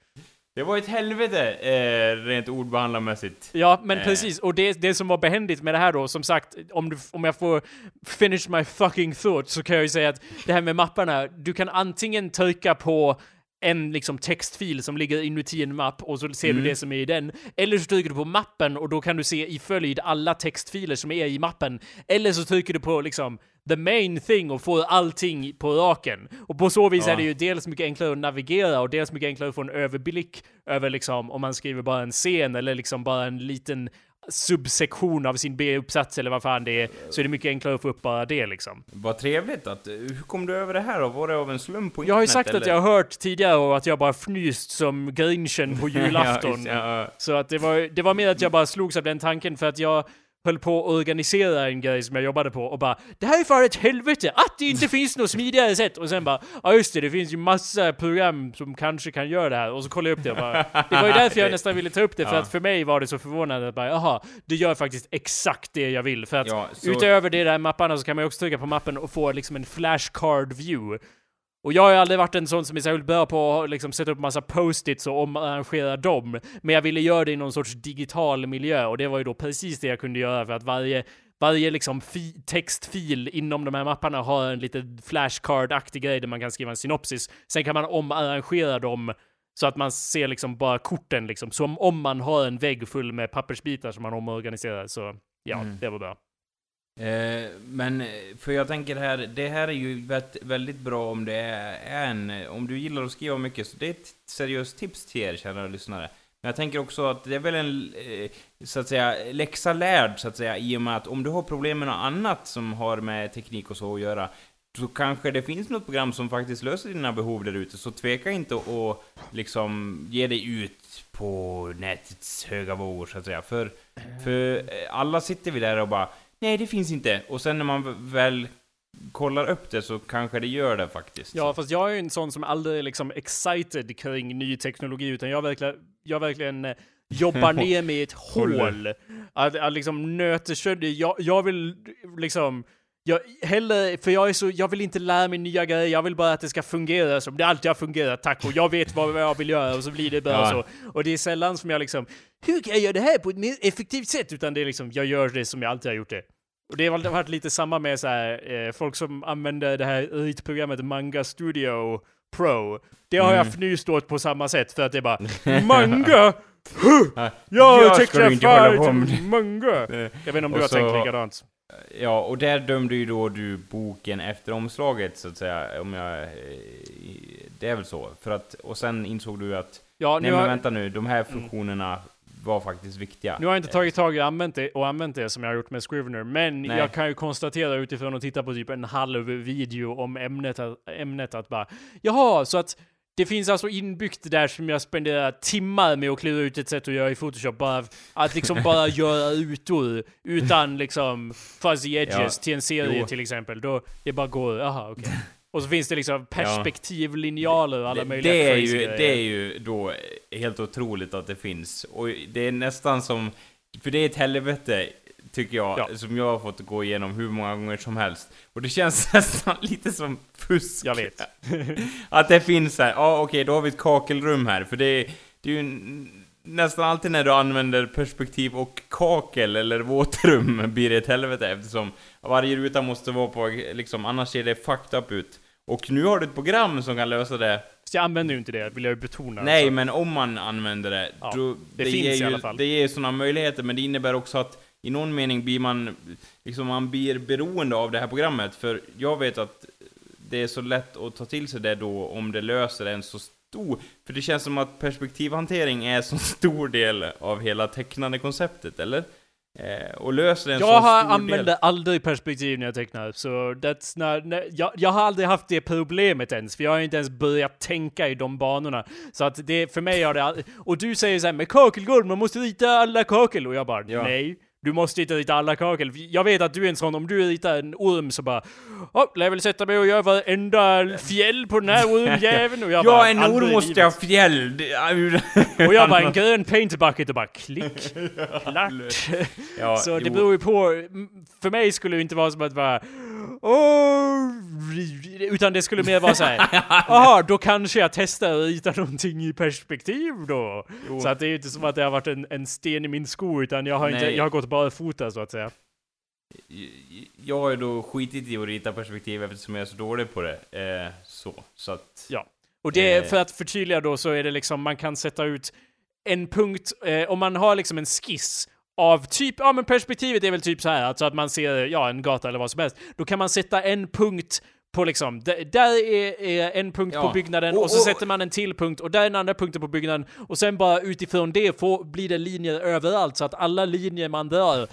Speaker 2: Det var ett helvete, eh, rent ordbehandlarmässigt.
Speaker 1: Ja, men
Speaker 2: Eh.
Speaker 1: precis. Och det, det som var behändigt med det här då, som sagt, om, du, om jag får finish my fucking thought så kan jag ju säga att det här med mapparna, du kan antingen trycka på en liksom textfil som ligger inuti en mapp och så ser
Speaker 2: Mm.
Speaker 1: du det som är i den. Eller så trycker du på mappen och då kan du se i följd alla textfiler som är i mappen. Eller så trycker du på liksom the main thing och får allting på raken. Och på så vis
Speaker 2: Ja.
Speaker 1: är det ju dels mycket enklare att navigera och dels mycket enklare att få en överblick över liksom om man skriver bara en scen eller liksom bara en liten subsektion av sin B-uppsats eller vad fan det är, så är det mycket enklare att få upp bara det liksom.
Speaker 2: Vad trevligt att... Hur kom du över det här då? Var det av en slump på internet?
Speaker 1: Jag har ju sagt
Speaker 2: eller?
Speaker 1: att jag har hört tidigare och att jag bara fnyst som grinchen på julafton.
Speaker 2: ja, ja,
Speaker 1: Så att det var, det var mer att jag bara slogs av den tanken för att jag höll på att organisera en grej som jag jobbade på och bara Det här är för ett helvete att det inte finns något smidigare sätt. Och sen bara Ja just det, det finns ju massa program som kanske kan göra det här. Och så kollade jag upp det och bara Det var ju därför jag nästan ville ta upp det för
Speaker 2: Ja.
Speaker 1: att för mig var det så förvånande att bara jaha Det gör faktiskt exakt det jag vill. För att
Speaker 2: Ja, så-
Speaker 1: utöver det där mapparna så kan man ju också trycka på mappen och få liksom en flashcard view och jag har aldrig varit en sån som är särskilt bra på att liksom sätta upp massa post-its och omarrangera dem. Men jag ville göra det i någon sorts digital miljö och det var ju då precis det jag kunde göra för att varje varje liksom fi- textfil inom de här mapparna har en liten flashcard-aktig grej där man kan skriva en synopsis. Sen kan man omarrangera dem så att man ser liksom bara korten liksom. Som om man har en vägg full med pappersbitar som man omorganiserar. Så ja,
Speaker 2: Mm.
Speaker 1: det var bra.
Speaker 2: Eh, men, eh, för jag tänker här, det här är ju väldigt bra om det är en, om du gillar att skriva mycket, så det är ett seriöst tips till er, kära lyssnare. Men jag tänker också att det är väl en, eh, så att säga, läxa lärd, så att säga, i och med att om du har problem med något annat som har med teknik och så att göra, så kanske det finns något program som faktiskt löser dina behov där ute, så tveka inte att liksom ge dig ut på nätets höga vågor, så att säga. För, för eh, alla sitter vi där och bara Nej, det finns inte. Och sen när man väl kollar upp det så kanske det gör det faktiskt.
Speaker 1: Ja, fast jag är ju en sån som aldrig är liksom excited kring ny teknologi, utan jag verkligen, jag verkligen eh, jobbar ner mig i ett hål. Att, att liksom nöter sönder, jag, jag vill liksom jag, heller, för jag är så, jag vill inte lära mig nya grejer, jag vill bara att det ska fungera som det alltid har fungerat, tack och jag vet vad jag vill göra och så blir det bara ja. så. Och det är sällan som jag liksom, hur kan jag göra det här på ett mer effektivt sätt? Utan det är liksom, jag gör det som jag alltid har gjort det. Och det har varit lite samma med så här, eh, folk som använder det här ritprogrammet Manga Studio Pro. Det har mm. jag fnyst åt på samma sätt för att det är bara Manga! Huh! Jag tecknar fan manga! Jag vet inte om du har tänkt likadant.
Speaker 2: Ja, och där dömde ju då du boken efter omslaget, så att säga, om jag... Eh, det är väl så? För att, och sen insåg du att... Ja, nej men har... vänta nu, de här funktionerna mm. Var faktiskt viktiga.
Speaker 1: Nu har jag inte tagit tag i använt det, och använt det som jag har gjort med Scrivener, men nej. jag kan ju konstatera utifrån att titta på typ en halv video om ämnet, ämnet att bara Jaha, så att det finns alltså inbyggt där som jag spenderar timmar med att klura ut ett sätt att göra i Photoshop. Bara, att liksom bara göra ytor utan liksom fuzzy edges ja, till en serie jo. till exempel. Då det bara går, aha okej. Okay. Och så finns det liksom perspektivlinjaler och alla
Speaker 2: det,
Speaker 1: möjliga
Speaker 2: det är ju, Det är ju då helt otroligt att det finns. Och det är nästan som... För det är ett helvete tycker jag, ja. som jag har fått gå igenom hur många gånger som helst. Och det känns nästan lite som fusk.
Speaker 1: Jag vet.
Speaker 2: att det finns här, ja ah, okej, okay, då har vi ett kakelrum här, för det, det är ju nästan alltid när du använder perspektiv och kakel eller våtrum blir det ett helvete eftersom varje ruta måste vara på, liksom, annars ser det fucked up ut. Och nu har du ett program som kan lösa det.
Speaker 1: Så jag använder ju inte det, vill jag ju betona.
Speaker 2: Nej, så. men om man använder det, ja, då, det, det finns ger ju, i alla fall. Det ger sådana möjligheter, men det innebär också att i någon mening blir man, liksom man blir beroende av det här programmet, för jag vet att det är så lätt att ta till sig det då om det löser en så stor, för det känns som att perspektivhantering är en så stor del av hela tecknande konceptet, eller? Eh, och löser en
Speaker 1: jag har använder aldrig perspektiv när jag tecknar, så that's not, jag, jag har aldrig haft det problemet ens, för jag har inte ens börjat tänka i de banorna. Så att det, för mig har det aldrig, och du säger såhär med kakelgolv, man måste rita alla kakel, och jag bara ja. nej. Du måste inte rita alla kakel. Jag vet att du är en sån, om du ritar en orm så bara Åh, lär väl sätta mig och göra varenda fjäll på den här ormjäveln. Och
Speaker 2: jag Ja, bara, en orm måste ha fjäll!
Speaker 1: och jag bara en grön paint bucket och bara klick, klart. Ja, så det beror ju på, för mig skulle det inte vara som att bara Utan det skulle mer vara så här. Jaha, då kanske jag testar att rita någonting i perspektiv då. Jo. Så att det är ju inte som att det har varit en, en sten i min sko, utan jag har, inte, jag har gått bara fota så att säga.
Speaker 2: Jag har ju då skitit i att rita perspektiv eftersom jag är så dålig på det. Eh, så, så att...
Speaker 1: Ja. Och det, eh. för att förtydliga då, så är det liksom, man kan sätta ut en punkt, eh, om man har liksom en skiss av typ, ja men perspektivet är väl typ så här, alltså att man ser, ja, en gata eller vad som helst. Då kan man sätta en punkt på liksom, där är, är en punkt ja. på byggnaden och, och så och, sätter man en till punkt och där är den andra punkten på byggnaden och sen bara utifrån det får, blir det linjer överallt så att alla linjer man drar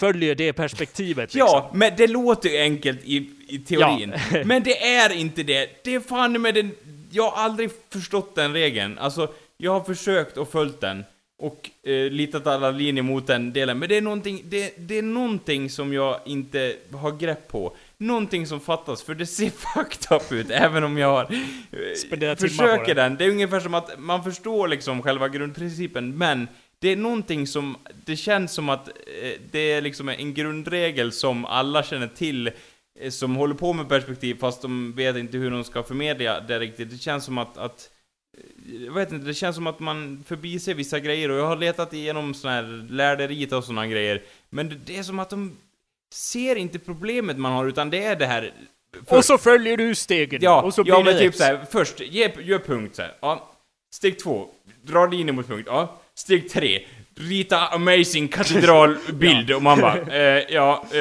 Speaker 1: följer det perspektivet.
Speaker 2: Liksom. Ja, men det låter ju enkelt i, i teorin. Ja. men det är inte det. Det är fan med den... Jag har aldrig förstått den regeln. Alltså, jag har försökt och följt den och eh, litat alla linjer mot den delen. Men det är någonting, det, det är någonting som jag inte har grepp på. Någonting som fattas, för det ser fucked up ut, även om jag har... Eh, försöker den. Det är ungefär som att man förstår liksom själva grundprincipen, men det är någonting som, det känns som att eh, det är liksom en grundregel som alla känner till, eh, som håller på med perspektiv, fast de vet inte hur de ska förmedla det riktigt. Det känns som att, att jag vet inte, det känns som att man förbiser vissa grejer och jag har letat igenom såna här lärderiet och såna grejer. Men det är som att de ser inte problemet man har, utan det är det här...
Speaker 1: Först. Och så följer du stegen.
Speaker 2: Ja,
Speaker 1: och så
Speaker 2: blir ja men typ såhär, först, ge, gör punkt såhär. Ja. Steg två, dra linjer mot punkt. Ja. Steg tre, rita amazing katedralbild ja. och man bara, eh, ja, eh,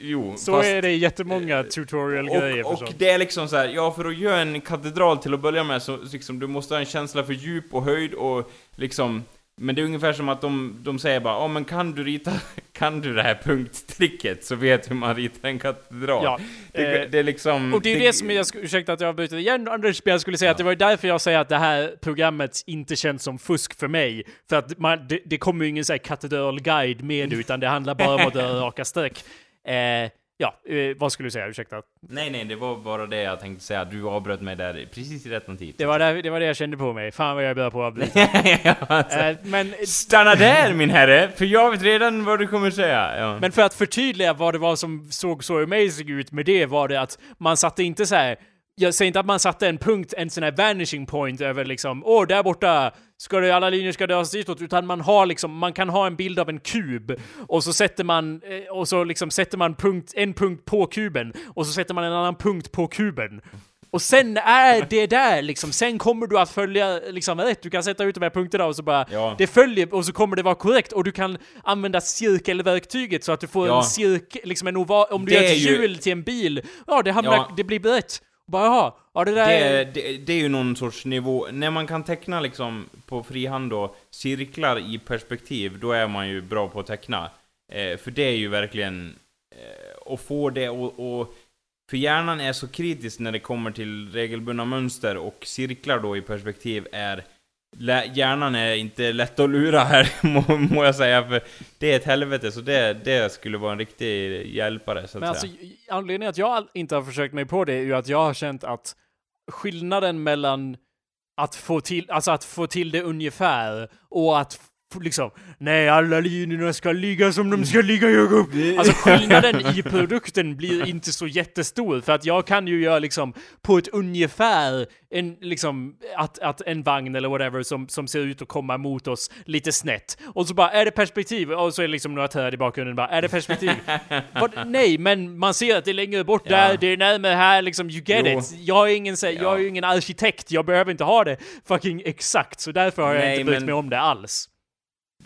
Speaker 2: jo.
Speaker 1: Så fast, är det jättemånga tutorial-grejer
Speaker 2: Och, och det är liksom så här, ja för att göra en katedral till att börja med så liksom, du måste ha en känsla för djup och höjd och liksom men det är ungefär som att de, de säger bara ja men kan du rita, kan du det här punkttricket så vet du hur man ritar en katedral. Ja, det, eh, det, är liksom...
Speaker 1: Och det är det, det som jag, ursäkta att jag avbryter igen Anders, men jag skulle säga ja. att det var därför jag säger att det här programmet inte känns som fusk för mig. För att man, det, det kommer ju ingen här katedralguide med utan det handlar bara om att dra raka streck. Eh, Ja, eh, vad skulle du säga? Ursäkta.
Speaker 2: Nej, nej, det var bara det jag tänkte säga. Du avbröt mig där precis i rätt tid.
Speaker 1: Det var det, det var det jag kände på mig. Fan vad jag är bra på att avbryta. Eh, men,
Speaker 2: Stanna där min herre, för jag vet redan vad du kommer säga. Ja.
Speaker 1: men för att förtydliga vad det var som såg så amazing ut med det var det att man satte inte så här. Jag säger inte att man satte en punkt, en sån här vanishing point över liksom, åh, där borta ska det, alla linjer ska dras ditåt, utan man har liksom, man kan ha en bild av en kub, och så sätter man, eh, och så liksom sätter man punkt, en punkt på kuben, och så sätter man en annan punkt på kuben. Och sen är det där liksom, sen kommer du att följa liksom rätt, du kan sätta ut de här punkterna och så bara,
Speaker 2: Ja.
Speaker 1: det följer, och så kommer det vara korrekt, och du kan använda cirkelverktyget så att du får
Speaker 2: Ja.
Speaker 1: en cirkel, liksom en oval, om du
Speaker 2: Det
Speaker 1: gör
Speaker 2: är
Speaker 1: ett
Speaker 2: ju-
Speaker 1: hjul till en bil, ja det hamnar,
Speaker 2: Ja.
Speaker 1: det blir rätt. Bara jaha, ja det där
Speaker 2: Det, det, det är ju någon sorts nivå, när man kan teckna liksom på frihand då, cirklar i perspektiv, då är man ju bra på att teckna. Eh, för det är ju verkligen, eh, att få det och, och för hjärnan är så kritisk när det kommer till regelbundna mönster och cirklar då i perspektiv är Hjärnan är inte lätt att lura här, må, må jag säga, för det är ett helvete, så det, det skulle vara en riktig hjälpare, så att
Speaker 1: Men
Speaker 2: säga.
Speaker 1: alltså, anledningen att jag inte har försökt mig på det är ju att jag har känt att skillnaden mellan att få till, alltså att få till det ungefär och att liksom, nej alla linjerna ska ligga som de ska ligga Jakob. Alltså skillnaden i produkten blir inte så jättestor för att jag kan ju göra liksom på ett ungefär en liksom att, att en vagn eller whatever som, som ser ut att komma mot oss lite snett och så bara är det perspektiv och så är det liksom några träd i bakgrunden bara är det perspektiv? Vad, nej, men man ser att det är längre bort
Speaker 2: Ja.
Speaker 1: där, det är närmare här liksom, you get
Speaker 2: Jo.
Speaker 1: it. Jag är ingen, så, jag är ingen arkitekt, jag behöver inte ha det fucking exakt, så därför har jag
Speaker 2: Nej,
Speaker 1: inte brytt
Speaker 2: men-
Speaker 1: mig om det alls.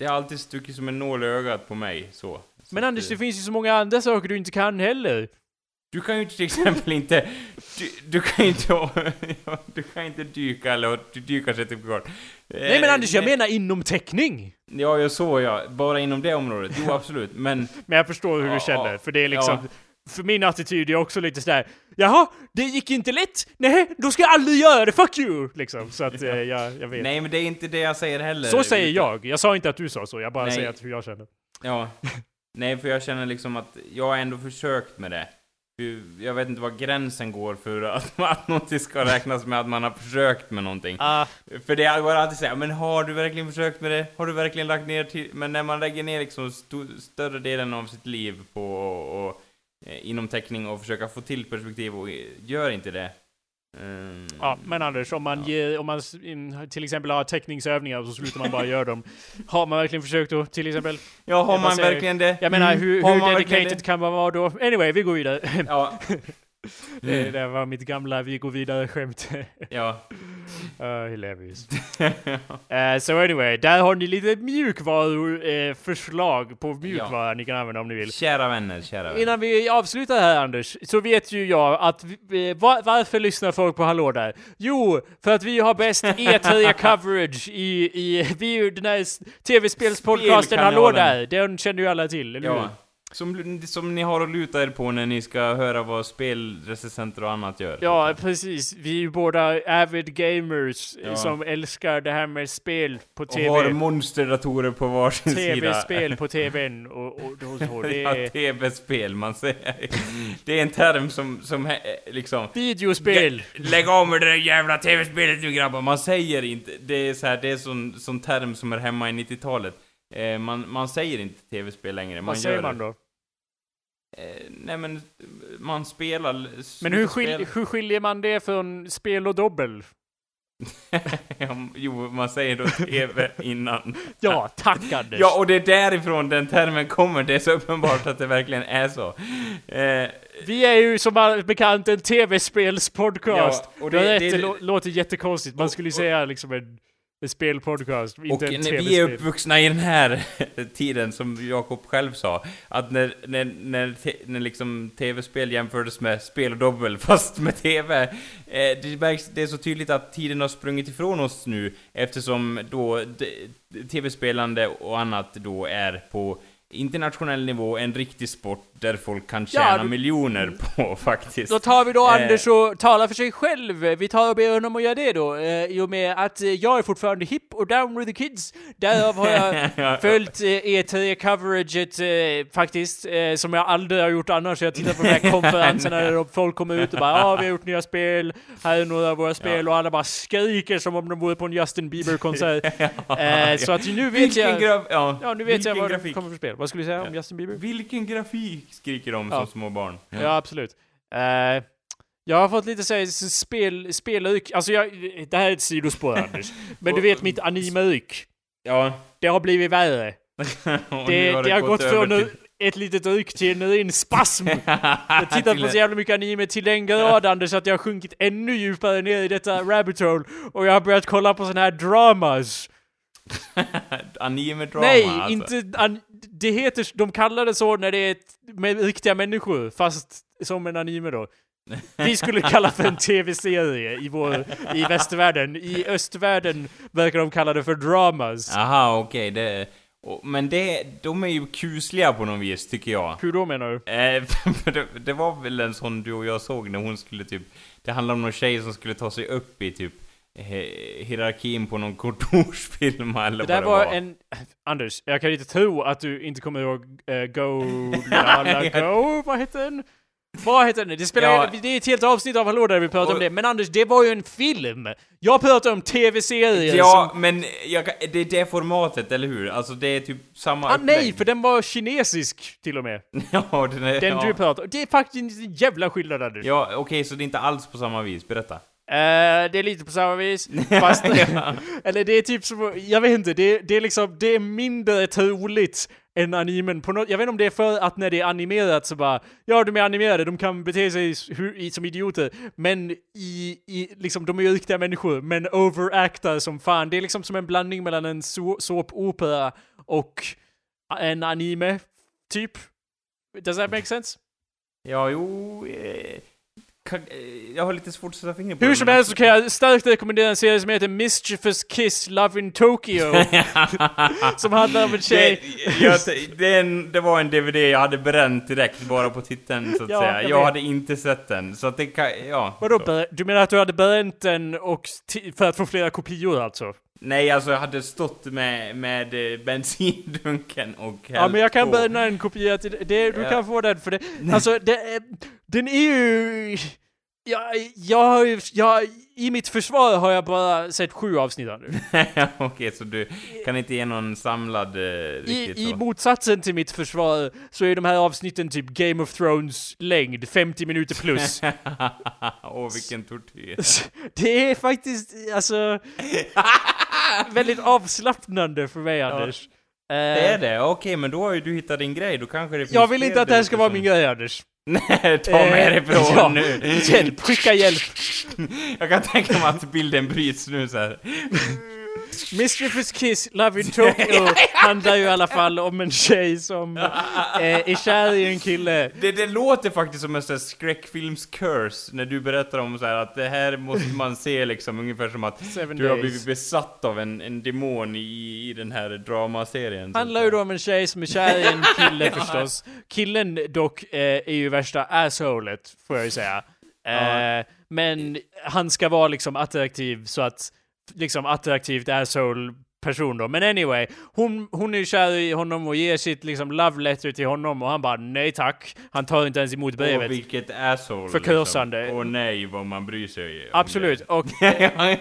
Speaker 2: Det har alltid stuckit som en nål i ögat på mig, så. så
Speaker 1: Men Anders,
Speaker 2: eh,
Speaker 1: det finns ju så många andra saker du inte kan heller.
Speaker 2: Du kan ju till exempel inte... Du, du kan inte... Du kan inte dyka eller dykarcertifikat.
Speaker 1: Nej men Anders, jag menar inom teckning!
Speaker 2: Ja, jag så ja. Bara inom det området. Jo, absolut. Men...
Speaker 1: Men jag förstår hur
Speaker 2: Ja,
Speaker 1: du känner, för det är liksom...
Speaker 2: Ja.
Speaker 1: För min attityd är också lite sådär Jaha, det gick inte lätt? Nej, då ska jag aldrig göra det, fuck you! Liksom, så att eh, jag, jag vet.
Speaker 2: Nej, men det är inte det jag säger heller.
Speaker 1: så säger
Speaker 2: utan-
Speaker 1: jag, jag sa inte att du sa så, jag bara
Speaker 2: Nej.
Speaker 1: säger att hur jag känner.
Speaker 2: Ja. Nej, för jag känner liksom att jag har ändå försökt med det. Jag vet inte var gränsen går för att, att någonting ska räknas med att man har försökt med någonting.
Speaker 1: Ah,
Speaker 2: För det går alltid säga, men har du verkligen försökt med det? Har du verkligen lagt ner till... Men när man lägger ner liksom sto- större delen av sitt liv på och, och, inom teckning och försöka få till perspektiv och eh, gör inte det. ehm,
Speaker 1: ja, men Anders, om man,
Speaker 2: Ja.
Speaker 1: ger, om man till exempel har teckningsövningar så slutar man bara göra dem. Har man verkligen försökt då, till exempel?
Speaker 2: Ja, har man
Speaker 1: säger-
Speaker 2: verkligen det?
Speaker 1: Jag menar,
Speaker 2: Mm,
Speaker 1: hur,
Speaker 2: har
Speaker 1: hur dedicated kan man vara då? Anyway, vi går vidare.
Speaker 2: Ja,
Speaker 1: Det, det var mitt gamla vi går vidare-skämt.
Speaker 2: ja.
Speaker 1: Uh, hilarious. Uh, so anyway, där har ni lite mjukvaruförslag på mjukvara ni kan använda om ni vill.
Speaker 2: Kära vänner, kära vänner.
Speaker 1: Innan vi avslutar här Anders, så vet ju jag att vi, eh, var, varför lyssnar folk på Hallå där? Jo, för att vi har bäst E3 coverage i, i vi den här tv-spelspodcasten Hallå där, den känner ju alla till, eller hur?
Speaker 2: Ja. Som, som ni har att luta er på när ni ska höra vad spelrecensenter och annat gör.
Speaker 1: Ja, precis. Vi är ju båda avid gamers eh,
Speaker 2: Ja.
Speaker 1: som älskar det här med spel på
Speaker 2: och
Speaker 1: TV.
Speaker 2: har monsterdatorer på varsin sida.
Speaker 1: TV-spel på TVn och, och, och så. Det
Speaker 2: Ja,
Speaker 1: är
Speaker 2: tv-spel, man säger. Det är en term som, som liksom...
Speaker 1: videospel.
Speaker 2: Lägg av med det där jävla tv-spelet nu grabbar! Man säger inte, det är så här, det är sån, sån term som är hemma i 90-talet. Eh, man, man säger inte tv-spel längre, man
Speaker 1: Vad säger
Speaker 2: gör
Speaker 1: man då?
Speaker 2: Eh, nej men, man spelar...
Speaker 1: Men hur, skil, hur skiljer man det från spel och dobbel?
Speaker 2: Jo, man säger då tv innan.
Speaker 1: Ja, tack Anders.
Speaker 2: Ja, och det är därifrån den termen kommer, det är så uppenbart att det verkligen är så. Eh,
Speaker 1: Vi är ju som bekant en tv-spelspodcast.
Speaker 2: Ja, och det- det-
Speaker 1: det, lå- låter jättekonstigt. Man skulle ju säga liksom en, spelpodcast,
Speaker 2: och
Speaker 1: inte en
Speaker 2: när vi är uppvuxna i den här tiden, som Jakob själv sa, att när, när, när, när liksom tv-spel jämfördes med spel och dobbel, fast med tv, eh, det, märks, det är så tydligt att tiden har sprungit ifrån oss nu, eftersom då tv-spelande och annat då är på internationell nivå en riktig sport där folk kan tjäna
Speaker 1: då-
Speaker 2: miljoner på faktiskt.
Speaker 1: Då tar vi då
Speaker 2: Eh.
Speaker 1: Anders och talar för sig själv. Vi tar och ber honom att göra det då. Eh, I och med att eh, jag är fortfarande hip och down with the kids. Därav har jag följt eh, E3-coveraget eh, faktiskt. Eh, som jag aldrig har gjort annars. Jag tittar på de här konferenserna där folk kommer ut och bara ja, vi har gjort nya spel. Här är några av våra spel. Och alla bara skriker som om de vore på en Justin Bieber-konsert. eh, så att nu vet
Speaker 2: Vilken
Speaker 1: jag...
Speaker 2: Ja,
Speaker 1: Ja, nu vet jag vad det
Speaker 2: grafik.
Speaker 1: kommer för spel. Vad skulle du säga om Justin Bieber?
Speaker 2: Vilken grafik skriker de
Speaker 1: Ja.
Speaker 2: som små barn.
Speaker 1: Ja, absolut. Eh, jag har fått lite såhär spel, spelryck, alltså jag, det här är ett sidospår Anders. Men du vet mitt animeryck.
Speaker 2: Ja.
Speaker 1: Det har blivit värre. Det,
Speaker 2: nu
Speaker 1: det har gått
Speaker 2: över
Speaker 1: från
Speaker 2: till-
Speaker 1: ett litet ryck till en ren spasm. Jag har tittat på så jävla mycket anime till den grad Anders att jag har sjunkit ännu djupare ner i detta rabbit hole. Och jag har börjat kolla på såna här dramas.
Speaker 2: Anime-drama
Speaker 1: Nej,
Speaker 2: alltså.
Speaker 1: inte... An, det heter... De kallar det så när det är med riktiga människor, fast som en anime då. Vi skulle kalla för en tv-serie i, vår, i västvärlden. I östvärlden verkar de kalla det för dramas.
Speaker 2: Aha, okej, det... och- Men det, de är ju kusliga på något vis, tycker jag.
Speaker 1: Hur då menar du?
Speaker 2: Eh, det, det var väl en sån du och jag såg när hon skulle typ... Det handlade om någon tjej som skulle ta sig upp i typ hierarkin på någon kontorsfirma eller
Speaker 1: Det
Speaker 2: vad det
Speaker 1: var
Speaker 2: var.
Speaker 1: en... Anders, jag kan inte tro att du inte kommer ihåg uh, Go... Lala Go? Vad heter den? Vad heter den? Det spelar
Speaker 2: Ja.
Speaker 1: Det är ett helt avsnitt av Hallå där vi pratar om
Speaker 2: Och-
Speaker 1: det. Men Anders, det var ju en film! Jag pratar om tv-serier
Speaker 2: Ja,
Speaker 1: som...
Speaker 2: men jag, det är det formatet, eller hur? Alltså det är typ samma
Speaker 1: Ah, nej, för den var kinesisk till och med.
Speaker 2: Ja, den är...
Speaker 1: Den
Speaker 2: ja.
Speaker 1: du pratar om. Det är faktiskt en jävla skillnad Anders.
Speaker 2: Ja, okej, så det är inte alls på samma vis. Berätta.
Speaker 1: Eh, det är lite på samma vis. Fast, eller det är typ som, jag vet inte, det, det är liksom, det är mindre troligt än animen på något, jag vet inte om det är för att när det är animerat så bara, ja de är animerade, de kan bete sig hur, som idioter, men i, i, liksom de är ju riktiga människor, men overactar som fan. Det är liksom som en blandning mellan en so, såpopera och en anime, typ. Does that make sense?
Speaker 2: Ja, jo... Eh, jag har lite svårt att sätta fingret på
Speaker 1: Hur som helst så kan jag starkt rekommendera en serie som heter Mischievous Kiss Love in Tokyo. som handlar om en tjej.
Speaker 2: Det, jag, det, en, det var en DVD jag hade bränt direkt bara på titeln så att
Speaker 1: Ja,
Speaker 2: säga.
Speaker 1: jag
Speaker 2: Jag, hade inte sett den, så att det kan, ja.
Speaker 1: Vadå,
Speaker 2: så.
Speaker 1: du menar att du hade bränt den och för att få flera kopior alltså?
Speaker 2: Nej, alltså jag hade stått med, med eh, bensindunken och
Speaker 1: Ja men jag kan bränna en kopia till det, det du
Speaker 2: Ja.
Speaker 1: kan få den för det. Alltså det den är ju... Jag, jag har ju, jag, i mitt försvar har jag bara sett sju avsnitt av nu.
Speaker 2: Okej, så du kan inte ge någon samlad eh,
Speaker 1: I, I motsatsen till mitt försvar så är de här avsnitten typ Game of Thrones längd, 50 minuter plus.
Speaker 2: Åh, vilken tortyr.
Speaker 1: Det är faktiskt, alltså, väldigt avslappnande för mig, Anders.
Speaker 2: Det är det? Okej, men då har ju du hittat din grej, då kanske det finns
Speaker 1: Jag vill inte att det här ska vara min grej, Anders.
Speaker 2: Nej, ta med
Speaker 1: Eh,
Speaker 2: dig ifrån
Speaker 1: ja,
Speaker 2: nu!
Speaker 1: Hjälp, skicka hjälp.
Speaker 2: Jag kan tänka mig att bilden bryts nu så
Speaker 1: Mischievous Kiss, Love in Tokyo handlar ju i alla fall om en tjej som eh, är kär i en kille.
Speaker 2: Det, det låter faktiskt som en sån skräckfilms curse när du berättar om så här att det här måste man se liksom ungefär som att
Speaker 1: Seven
Speaker 2: du har
Speaker 1: days.
Speaker 2: blivit besatt av en, en demon i, i den här dramaserien.
Speaker 1: Handlar ju då om en tjej som är kär i en kille förstås. Killen dock eh, är ju värsta assholet, får jag ju säga. Eh. Men han ska vara liksom attraktiv så att, liksom attraktivt asshole person då. Men anyway, hon, hon är kär i honom och ger sitt liksom love letter till honom och han bara nej tack. Han tar inte ens emot brevet.
Speaker 2: vilket asshole.
Speaker 1: Förkursande.
Speaker 2: Liksom. Åh nej, vad man bryr sig
Speaker 1: Absolut. Och,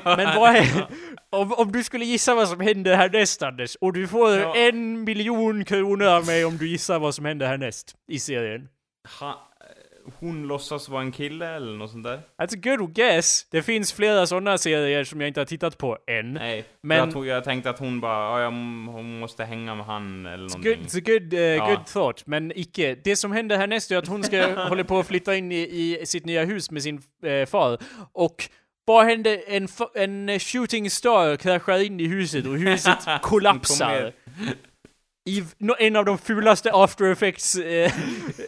Speaker 1: men vad är, om, om du skulle gissa vad som händer härnäst Anders, och du får
Speaker 2: Ja.
Speaker 1: en miljon kronor av mig om du gissar vad som händer härnäst i serien.
Speaker 2: Ha, hon låtsas vara en kille eller något sånt där?
Speaker 1: That's a good guess. Det finns flera sådana serier som jag inte har tittat på än.
Speaker 2: Nej,
Speaker 1: Men-
Speaker 2: jag, jag tänkte att hon bara, ja, jag, hon måste hänga med han eller
Speaker 1: It's
Speaker 2: någonting.
Speaker 1: good, it's a good, uh,
Speaker 2: Ja.
Speaker 1: good thought, men icke. Det som händer härnäst är att hon ska hålla på att flytta in i, i sitt nya hus med sin eh, far. Och vad händer? En, en shooting star kraschar in i huset och huset kollapsar. I en av de fulaste after effects eh,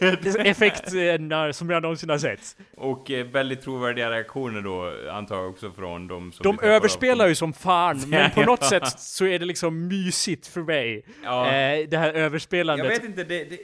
Speaker 1: effekterna som jag någonsin har sett.
Speaker 2: Och eh, väldigt trovärdiga reaktioner då, antar jag också från de som...
Speaker 1: De överspelar
Speaker 2: av-
Speaker 1: ju som fan, men på något sätt så är det liksom mysigt för mig.
Speaker 2: Ja.
Speaker 1: Eh, det här
Speaker 2: Jag
Speaker 1: överspelandet.
Speaker 2: vet inte, det, det,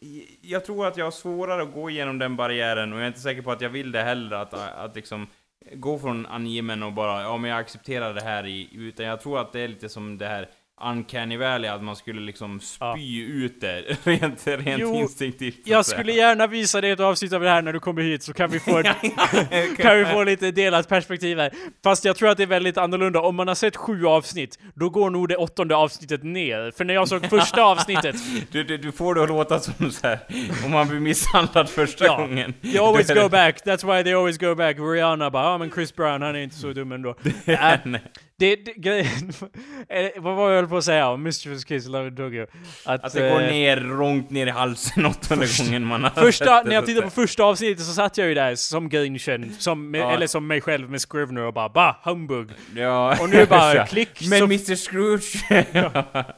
Speaker 2: jag, jag tror att jag har svårare att gå igenom den barriären och jag är inte säker på att jag vill det heller, att, att liksom gå från animen och bara, ja men jag accepterar det här i, utan jag tror att det är lite som det här uncanny valley, att man skulle liksom spy ut det rent, rent
Speaker 1: Jo,
Speaker 2: instinktivt.
Speaker 1: Jag skulle gärna visa dig ett avsnitt av det här när du kommer hit så kan vi få, kan vi få lite delat perspektiv här. Fast jag tror att det är väldigt annorlunda. Om man har sett sju avsnitt, då går nog det åttonde avsnittet ner. För när jag såg första avsnittet,
Speaker 2: Du, du, du får det att låta som så här, om man blir misshandlad första
Speaker 1: Ja.
Speaker 2: gången.
Speaker 1: they always go back. That's why they always go back. Rihanna bara, ja men Chris Brown, han är inte så dum ändå. Äh,
Speaker 2: Nej.
Speaker 1: Det, det, grejen, eh, vad var jag höll på att säga om Mischievous Kiss Love in Tokyo?
Speaker 2: Att det går
Speaker 1: eh,
Speaker 2: ner, långt ner i halsen åttonde gången man har
Speaker 1: Första, när jag tittade
Speaker 2: att
Speaker 1: på första avsnittet så satt jag ju där som grinchen, som,
Speaker 2: Ja.
Speaker 1: eller som mig själv med Scrivener och bara bah, humbug.
Speaker 2: Ja.
Speaker 1: Och nu bara klick,
Speaker 2: Men Mr Scrooge!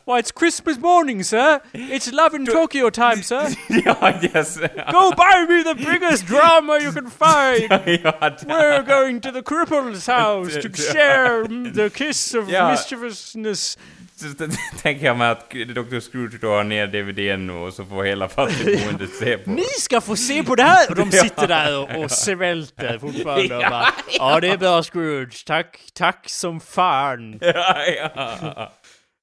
Speaker 1: Why it's Christmas morning sir! It's Love in Tokyo time sir!
Speaker 2: ja, yes!
Speaker 1: Go buy me the biggest drama you can find!
Speaker 2: ja,
Speaker 1: We're going to the cripple's house to share the kiss of
Speaker 2: Ja.
Speaker 1: mischievousness.
Speaker 2: så tänker jag mig att Dr Scrooge då har ner DVDn och så får hela fattigboende se på.
Speaker 1: Ni ska få se på det här! Och de sitter där och, och svälter fortfarande och bara Ja det är bra Scrooge, tack, tack som fan.
Speaker 2: ja, ja.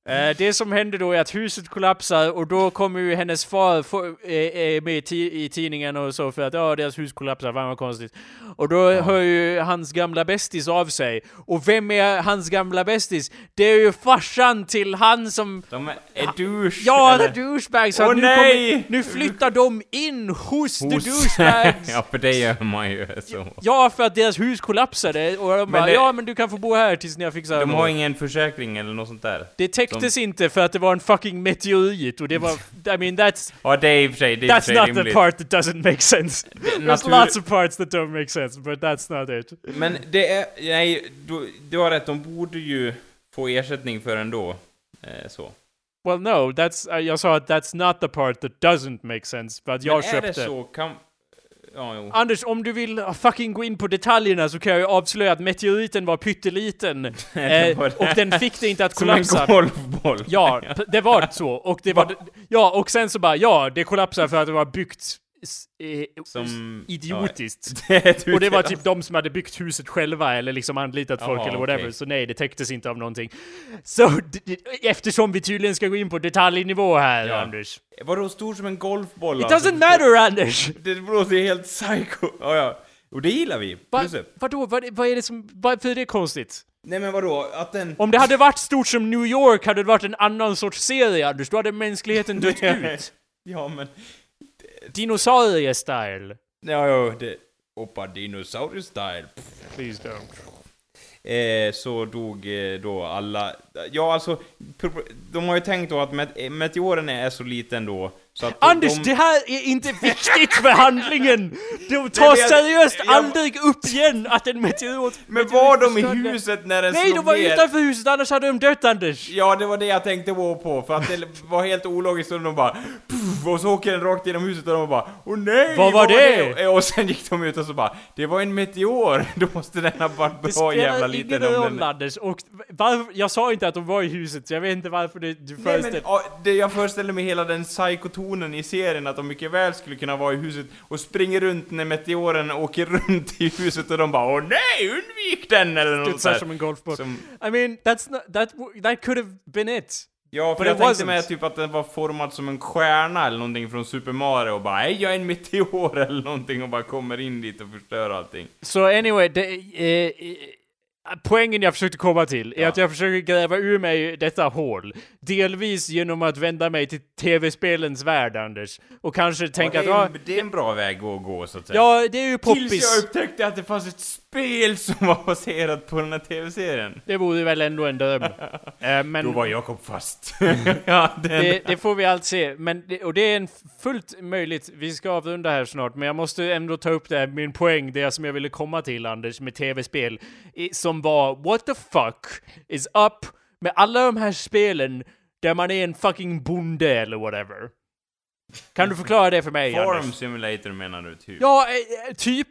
Speaker 1: Eh, det som händer då är att huset kollapsar och då kommer ju hennes far få, eh, eh, med i, ti- i tidningen och så för att ja, deras hus kollapsar, fan vad konstigt. Och då hör ju hans gamla bästis av sig. Och vem är hans gamla bästis? Det är ju farsan till han som...
Speaker 2: De är, douche,
Speaker 1: Ja,
Speaker 2: eller?
Speaker 1: the douchebag! Så
Speaker 2: Åh,
Speaker 1: att nu,
Speaker 2: nej!
Speaker 1: kommer, nu flyttar de in hos, the
Speaker 2: Hos-
Speaker 1: douchebags!
Speaker 2: ja, för det gör man ju så.
Speaker 1: Ja, för att deras hus kollapsade och de bara
Speaker 2: det-
Speaker 1: ja men du kan få bo här tills ni har fixat
Speaker 2: De
Speaker 1: något."
Speaker 2: har ingen försäkring eller något sånt där.
Speaker 1: Det täcktes inte för att det var en fucking meteorit och det var... I mean that's...
Speaker 2: Ja, det är i och för sig, det är
Speaker 1: That's not the
Speaker 2: rimligt.
Speaker 1: part that doesn't make sense. There's
Speaker 2: natur-
Speaker 1: lots of parts that don't make sense, but that's not it.
Speaker 2: Men det är, nej, du, du har rätt, de borde ju få ersättning för ändå. Eh, så.
Speaker 1: Well no, that's... Uh, jag sa att that's not the part that doesn't make sense, för att jag
Speaker 2: Men är
Speaker 1: köpte...
Speaker 2: det så, kan... Ja, jo.
Speaker 1: Anders, om du vill fucking gå in på detaljerna så kan jag ju avslöja att meteoriten var pytteliten. Eh, och den fick det inte att
Speaker 2: Som en
Speaker 1: kollapsa.
Speaker 2: golfboll.
Speaker 1: Ja, det var så. Och det var... Ja, och sen så bara, ja, det kollapsade för att det var byggt
Speaker 2: Som...
Speaker 1: idiotiskt.
Speaker 2: Ja, det
Speaker 1: Och det var typ de som hade byggt huset själva eller liksom anlitat folk
Speaker 2: Jaha,
Speaker 1: eller whatever,
Speaker 2: okej.
Speaker 1: så nej, det täcktes inte av någonting. Så, eftersom vi tydligen ska gå in på detaljnivå här,
Speaker 2: Ja.
Speaker 1: Anders.
Speaker 2: Vadå stor som en golfboll
Speaker 1: It
Speaker 2: alltså?
Speaker 1: doesn't matter, Anders!
Speaker 2: Det låter helt psycho. Ja, ja. Och det gillar vi.
Speaker 1: Va, vadå, vad, vad är det som, varför är det konstigt?
Speaker 2: Nej men vadå, att den...
Speaker 1: Om det hade varit stort som New York hade det varit en annan sorts serie, Anders. Då hade mänskligheten dött ut.
Speaker 2: Ja men...
Speaker 1: Dinosaurier-style.
Speaker 2: Ja, ja, det... Oppa dinosaurier style.
Speaker 1: Please don't.
Speaker 2: Eh, så dog eh, då alla... Ja, alltså, de har ju tänkt då att met- meteoren är så liten då, så att
Speaker 1: Anders,
Speaker 2: de...
Speaker 1: det här är inte viktigt för handlingen! De tar
Speaker 2: jag-
Speaker 1: seriöst
Speaker 2: jag-
Speaker 1: aldrig upp igen att en meteorit...
Speaker 2: Men var de i huset när den
Speaker 1: Nej,
Speaker 2: slog
Speaker 1: de var
Speaker 2: ner?
Speaker 1: utanför huset, annars hade de dött Anders!
Speaker 2: Ja, det var det jag tänkte på, för att det var helt ologiskt och de bara... Och så åker den rakt genom huset och de bara Åh nej!
Speaker 1: Vad var det?"
Speaker 2: Och sen gick de ut och så bara Det var en meteor! Då måste den ha varit
Speaker 1: Det
Speaker 2: bra jävla
Speaker 1: spelar
Speaker 2: liten
Speaker 1: ingen
Speaker 2: om
Speaker 1: roll
Speaker 2: den...
Speaker 1: Anders, och varför, jag sa inte att de var i huset, så jag vet inte varför det, du
Speaker 2: Nej men,
Speaker 1: föreställer...
Speaker 2: ja, det, jag föreställer mig hela den psykotonen i serien att de mycket väl skulle kunna vara i huset och springer runt när meteoren åker runt i huset och de bara Åh nej, undvik den! Eller något där.
Speaker 1: som en golfboll.
Speaker 2: Som,
Speaker 1: I mean, that's not, that, that could have been it.
Speaker 2: Ja, för
Speaker 1: But
Speaker 2: jag tänkte
Speaker 1: wasn't.
Speaker 2: mig typ att den var formad som en stjärna eller någonting från Super Mario och bara Hej, jag är en meteor eller någonting och bara kommer in dit och förstör allting.
Speaker 1: Så anyway, det, eh, eh, poängen jag försökte komma till är
Speaker 2: Ja.
Speaker 1: att jag försöker gräva ur mig detta hål. Delvis genom att vända mig till tv-spelens värld, Anders. Och kanske tänka
Speaker 2: ja,
Speaker 1: att, ja,
Speaker 2: det är en bra väg att gå så att säga.
Speaker 1: ja, det är ju
Speaker 2: Tills jag
Speaker 1: poppis.
Speaker 2: upptäckte att det fanns ett spel som var baserat på den här tv-serien.
Speaker 1: Det vore väl ändå en dröm. Eh, men
Speaker 2: Då var Jakob fast. ja,
Speaker 1: det, det får vi allt se. Men det, och det är en fullt möjligt, vi ska avrunda här snart, men jag måste ändå ta upp det här, min poäng, det som jag ville komma till Anders, med tv-spel. Som var, what the fuck is up med alla de här spelen där man är en fucking bonde eller whatever. Kan du förklara det för mig,
Speaker 2: Farm
Speaker 1: Anders?
Speaker 2: Simulator menar du typ?
Speaker 1: Ja, eh, eh, typ.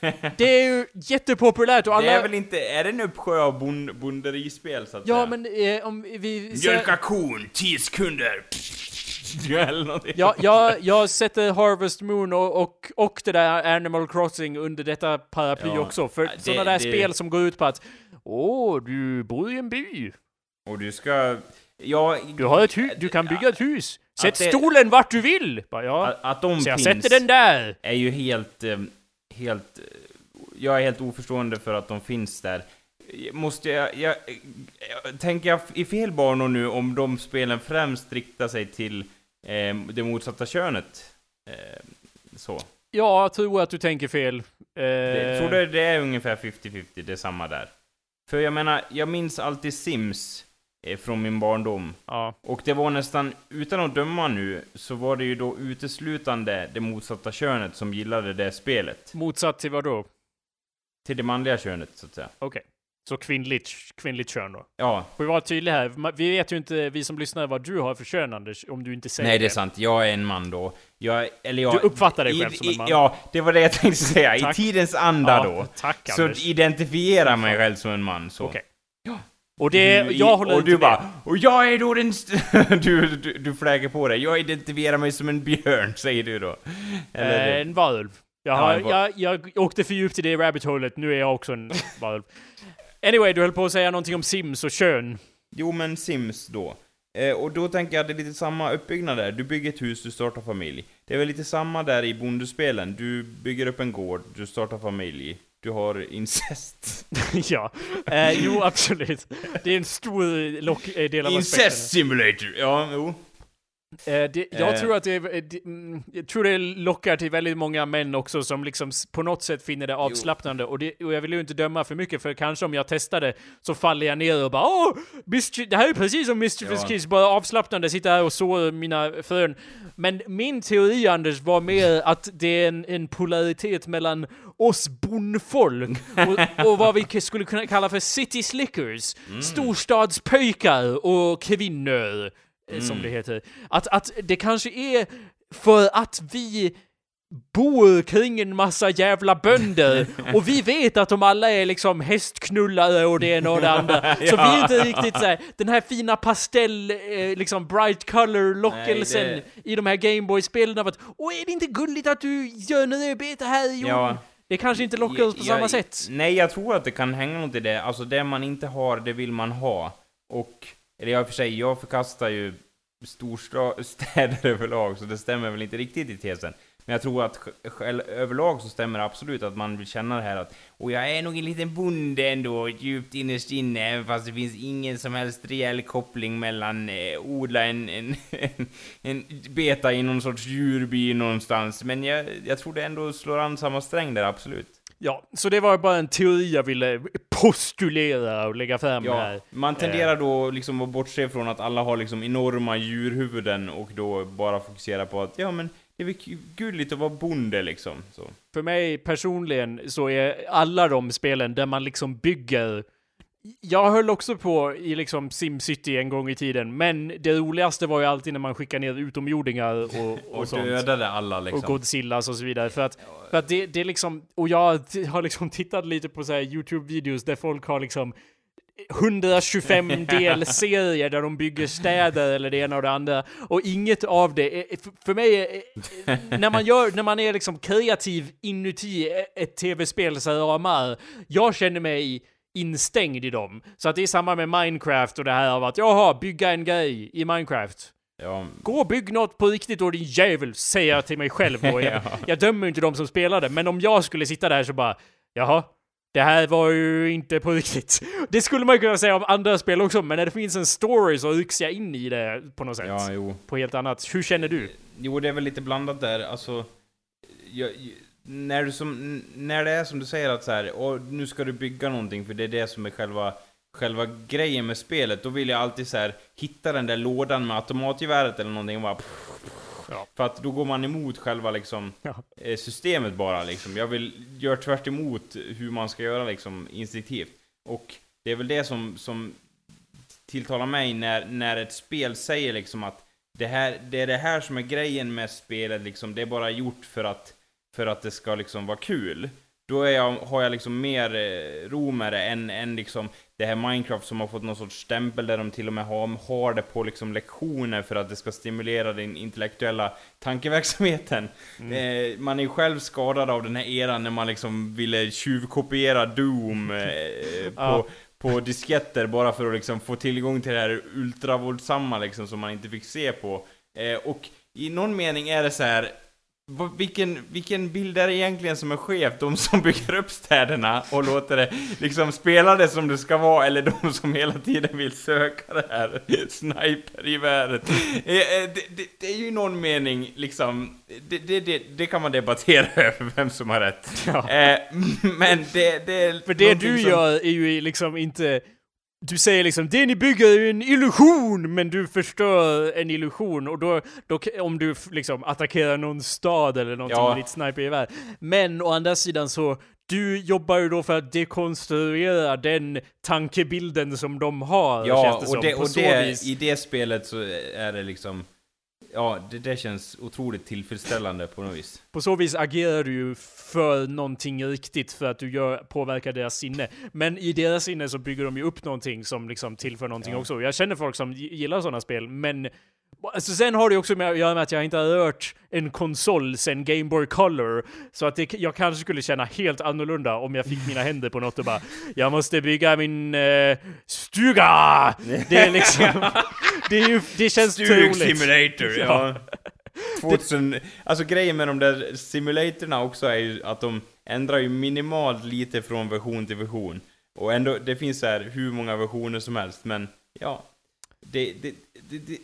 Speaker 1: Det är ju jättepopulärt och alla...
Speaker 2: Det är väl inte, är det en uppsjö av bond, bonderispel så att
Speaker 1: Ja,
Speaker 2: säga?
Speaker 1: men eh, om vi...
Speaker 2: Mjölka kon, 10 sekunder!
Speaker 1: Ja, jag, jag sätter Harvest Moon och, och, och det där Animal Crossing under detta paraply
Speaker 2: Ja,
Speaker 1: också. För
Speaker 2: det-
Speaker 1: sådana där
Speaker 2: det-
Speaker 1: spel som går ut på att Åh, du bor i en by.
Speaker 2: Och du ska... Ja,
Speaker 1: Du har ett hus, du kan bygga ett hus. Sätt
Speaker 2: det-
Speaker 1: stolen vart du vill! Bara, ja.
Speaker 2: att, att de
Speaker 1: Så jag
Speaker 2: finns
Speaker 1: sätter den där!
Speaker 2: är ju helt... eh, Helt... eh, Jag är helt oförstående för att de finns där. Måste jag... jag, jag tänker jag i fel banor nu om de spelen främst riktar sig till eh, det motsatta könet? Eh, så.
Speaker 1: Ja, jag tror att du tänker fel. Eh,
Speaker 2: Jag tror det, det är ungefär 50-50, det är samma där. För jag menar, jag minns alltid Sims eh, från min barndom.
Speaker 1: Ja.
Speaker 2: Och det var nästan, utan att döma nu, så var det ju då uteslutande det motsatta könet som gillade det spelet.
Speaker 1: Motsatt till vad då?
Speaker 2: Till det manliga könet, så att säga.
Speaker 1: Okej. Så kvinnligt, kvinnligt kön då.
Speaker 2: Ja,
Speaker 1: Får vi vara tydliga här? Vi vet ju inte, vi som lyssnar, vad du har för kön Anders, om du inte säger
Speaker 2: nej det är sant. Jag är en man då. Jag, eller jag...
Speaker 1: Du uppfattar dig
Speaker 2: i-
Speaker 1: själv som en
Speaker 2: i-
Speaker 1: man.
Speaker 2: Ja, det var det jag tänkte säga.
Speaker 1: Tack.
Speaker 2: I tidens anda
Speaker 1: Ja,
Speaker 2: då.
Speaker 1: Tack
Speaker 2: Så
Speaker 1: Anders.
Speaker 2: identifiera mig själv som en man.
Speaker 1: Okej. Och det,
Speaker 2: Du-
Speaker 1: jag håller
Speaker 2: och du bara, och jag är då den... du, du, du fläger på dig. Jag identifierar mig som en björn, säger du då. Eller,
Speaker 1: Eh, en varulv. Jag,
Speaker 2: Ja,
Speaker 1: har,
Speaker 2: var-
Speaker 1: jag, jag åkte för djupt i det rabbit holet, nu är jag också en varulv. Anyway, du höll på att säga någonting om Sims och kön.
Speaker 2: Jo, men Sims då. Eh, och då tänker jag att det är lite samma uppbyggnad där. Du bygger ett hus, du startar familj. Det är väl lite samma där i bondespelen. Du bygger upp en gård, du startar familj. Du har incest.
Speaker 1: ja. Eh, jo, absolut. Det är en stor lock, eh, del av aspekten.
Speaker 2: incest simulator! Ja, jo.
Speaker 1: Eh, det, jag
Speaker 2: Eh.
Speaker 1: tror att det, är- det, mm, jag tror det lockar till väldigt många män också som liksom på något sätt finner det avslappnande. Och, det, och jag vill ju inte döma för mycket för kanske om jag testar det så faller jag ner och bara åh, det här är precis som Mischievous
Speaker 2: Ja.
Speaker 1: Kids, bara avslappnande, sitta här och så mina frön. Men min teori Anders var mer att det är en, en polaritet mellan oss bondfolk och, och vad vi skulle kunna kalla för city slickers, storstadspöjkar och kvinnor eh, som det heter. Att, att det kanske är för att vi bor kring en massa jävla bönder och vi vet att de alla är liksom hästknullare och det ena och det andra. Så vi är inte riktigt såhär, den här fina pastell, eh, liksom bright color lockelsen
Speaker 2: Nej,
Speaker 1: i de här Gameboy-spelen av att Åh, är det inte gulligt att du gör nödbete här i jorden?
Speaker 2: Ja.
Speaker 1: Det kanske inte lockar oss på
Speaker 2: Jag-
Speaker 1: samma sätt.
Speaker 2: Nej, jag tror att det kan hänga något i det. Alltså, det man inte har, det vill man ha. Och, eller jag i och för sig, jag förkastar ju storstäder överlag, så det stämmer väl inte riktigt i tesen. Men jag tror att själv, överlag så stämmer det absolut att man vill känna det här att och jag är nog en liten bonde ändå, djupt innerst inne, även fast det finns ingen som helst rejäl koppling mellan eh, odla en, en, en, en beta i någon sorts djurby någonstans. Men jag, jag tror det ändå slår an samma sträng där, absolut.
Speaker 1: Ja, så det var bara en teori jag ville postulera och lägga fram
Speaker 2: Ja,
Speaker 1: här.
Speaker 2: man tenderar då liksom att bortse från att alla har liksom enorma djurhuvuden och då bara fokusera på att ja men det är väl gulligt att vara bonde liksom. Så.
Speaker 1: För mig personligen så är alla de spelen där man liksom bygger jag höll också på i liksom SimCity en gång i tiden, men det roligaste var ju alltid när man skickar ner utomjordingar och, och,
Speaker 2: Och
Speaker 1: sånt.
Speaker 2: dödade alla liksom.
Speaker 1: Och Godzillas och så vidare. För att, för att det, det är liksom, och jag har liksom tittat lite på så YouTube-videos där folk har liksom 125 delserier där de bygger städer eller det ena och det andra. Och inget av det, är, för- mig, är, när man gör, när man är liksom kreativ inuti ett tv-spel så ramar, jag känner mig instängd i dem. Så att det är samma med Minecraft och det här av att, jaha, bygga en grej i Minecraft.
Speaker 2: Ja,
Speaker 1: Gå och bygg något på riktigt då din jävel, säger jag till mig själv då. Jag,
Speaker 2: Ja.
Speaker 1: jag dömer inte de som spelade, men om jag skulle sitta där så bara, jaha, det här var ju inte på riktigt. Det skulle man kunna säga om andra spel också, men när det finns en story så rycks jag in i det på något sätt.
Speaker 2: ja, jo.
Speaker 1: På helt annat. Hur känner du?
Speaker 2: Jo, det är väl lite blandat där. Alltså, jag, när, du som, när det är som du säger att så här, och nu ska du bygga någonting för det är det som är själva, själva grejen med spelet, då vill jag alltid så här, hitta den där lådan med automatgeväret eller någonting och bara
Speaker 1: Ja.
Speaker 2: För att då går man emot själva liksom
Speaker 1: Ja.
Speaker 2: eh, systemet bara liksom. Jag vill göra tvärt emot hur man ska göra liksom instinktivt. Och det är väl det som, som tilltalar mig när, när ett spel säger liksom att det, här, det är det här som är grejen med spelet, liksom, det är bara gjort för att, för att det ska liksom vara kul. Då är jag, har jag liksom mer eh, ro med det än, än liksom det här Minecraft som har fått någon sorts stämpel där de till och med har, har det på liksom lektioner för att det ska stimulera den intellektuella tankeverksamheten. Mm. Eh, man är ju själv skadad av den här eran när man liksom ville tjuvkopiera Doom eh, på, på disketter bara för att liksom få tillgång till det här ultravåldsamma liksom som man inte fick se på. Eh, och i någon mening är det så här vilken, vilken bild är det egentligen som är skev? De som bygger upp städerna och låter det liksom spela det som det ska vara, eller de som hela tiden vill söka det här snipergeväret? Eh, eh, det, det, det är ju i någon mening liksom, det, det, det, kan man debattera över vem som har rätt. Ja. Eh, men det, det
Speaker 1: För det du som... gör är ju liksom inte du säger liksom det ni bygger är en illusion, men du förstör en illusion och då, då om du liksom attackerar någon stad eller någonting ja. med ditt snipergevär. Men å andra sidan så, du jobbar ju då för att dekonstruera den tankebilden som de har.
Speaker 2: Ja, och, det, och det, i det spelet så är det liksom Ja, det, det känns otroligt tillfredsställande på något vis.
Speaker 1: På så vis agerar du ju för någonting riktigt för att du gör, påverkar deras sinne. Men i deras sinne så bygger de ju upp någonting som liksom tillför någonting ja. också. Jag känner folk som gillar sådana spel, men Alltså sen har det också med att göra med att jag inte har rört en konsol sen Game Boy Color. Så att det, jag kanske skulle känna helt annorlunda om jag fick mina händer på något och bara Jag måste bygga min uh, stuga! Det är liksom... det, är ju, det känns
Speaker 2: Stug simulator, ja. 2000, alltså grejen med de där simulatorerna också är ju att de ändrar ju minimalt lite från version till version. Och ändå, det finns så här hur många versioner som helst, men ja. Det, det, det, det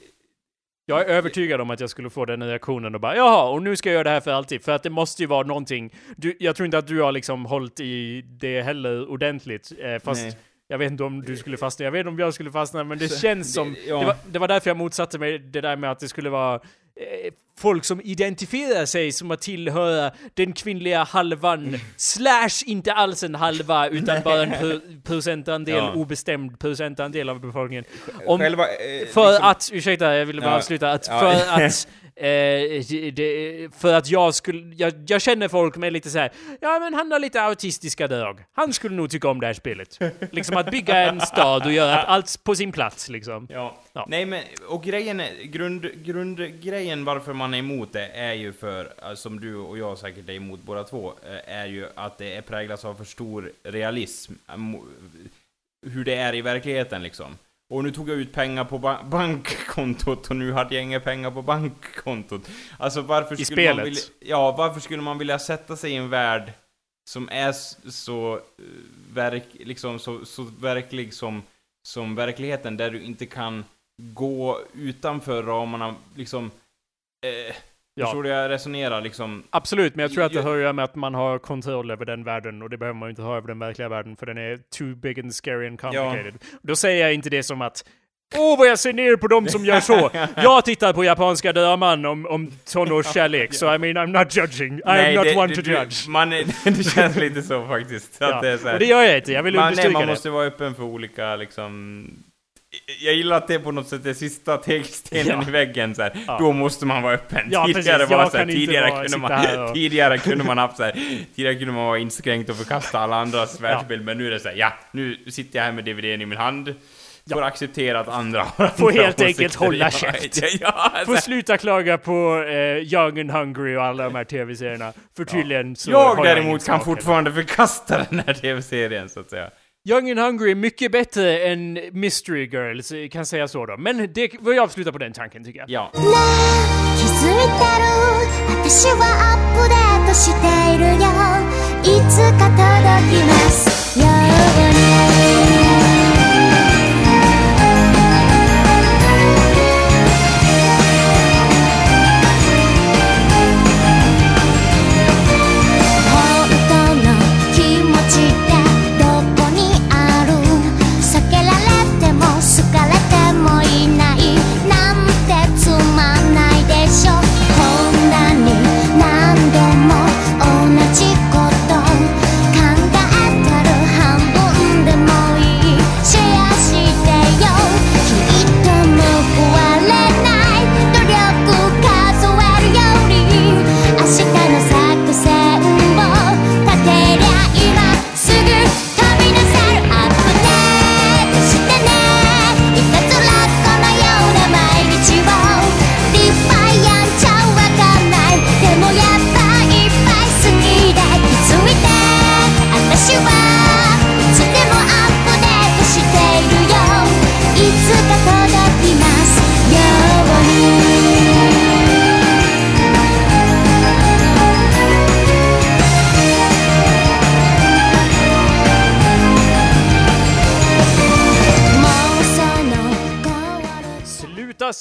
Speaker 1: jag är övertygad om att jag skulle få den reaktionen och bara jaha, och nu ska jag göra det här för alltid. För att det måste ju vara någonting. Du, jag tror inte att du har liksom hållit i det heller ordentligt. Eh, fast Nej. Jag vet inte om du skulle fastna, jag vet inte om jag skulle fastna, men det känns som... Det, ja. det, var, det var därför jag motsatte mig det där med att det skulle vara Eh, folk som identifierar sig som att tillhöra den kvinnliga halvan, slash inte alls en halva, utan Nej. bara en procentandel, ja. obestämd procentandel av befolkningen. Om, Själva, eh, för liksom, att, ursäkta, jag ville bara ja, sluta, att för att Eh, det, för att jag skulle, jag, jag, känner folk med lite så här, ja men han har lite autistiska drag. Han skulle nog tycka om det här spelet. liksom att bygga en stad och göra allt på sin plats liksom.
Speaker 2: Ja. ja. Nej men, och grejen är, grund, grundgrejen varför man är emot det är ju för, eh, som du och jag säkert är emot båda två, eh, är ju att det är präglas av för stor realism. Hur det är i verkligheten liksom. Och nu tog jag ut pengar på ba bankkontot och nu hade jag inga pengar på bankkontot. Alltså varför
Speaker 1: I skulle spelet.
Speaker 2: man vilja... Ja, varför skulle man vilja sätta sig i en värld som är så uh, verk, liksom så, så verklig som, som verkligheten, där du inte kan gå utanför ramarna, liksom... Eh, Ja. Förstår du jag resonerar liksom?
Speaker 1: Absolut, men jag tror att det hör ju med att man har kontroll över den världen och det behöver man ju inte ha över den verkliga världen för den är too big and scary and complicated. Ja. Då säger jag inte det som att Åh oh, vad jag ser ner på dem som gör så! Jag tittar på japanska draman om, om tonårskärlek, så I mean I'm not judging. I'm not det, one to judge.
Speaker 2: Man är, det känns lite så faktiskt. Att ja. det är så här.
Speaker 1: Och det gör jag inte, jag vill
Speaker 2: man,
Speaker 1: understryka
Speaker 2: nej,
Speaker 1: man
Speaker 2: det. måste vara öppen för olika liksom jag gillar att det är på något sätt är sista tegelstenen ja. i väggen så här. Ja. Då måste man vara öppen.
Speaker 1: Ja, tidigare
Speaker 2: precis. var så här, tidigare, kunde man, och... tidigare kunde man haft så här, tidigare kunde man vara inskränkt och förkasta alla andras världsbild, men nu är det så här, ja, nu sitter jag här med DVDn i min hand. Får acceptera att andra har
Speaker 1: Får helt enkelt hålla käft. Får sluta klaga på eh, Young and Hungry och alla de här tv-serierna. För tydligen så
Speaker 2: Jag däremot kan fortfarande förkasta den här tv-serien så att säga.
Speaker 1: Young and Hungry är mycket bättre än Mystery Girls, eh, kan säga så då. Men det var jag på den tanken tycker jag.
Speaker 2: Ja.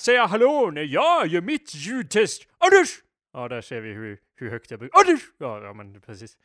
Speaker 1: Säga hallå när jag gör mitt ljudtest. Anders! Ja, där ser vi hur, hur högt jag brukar... Anders! Ja, ja, men precis.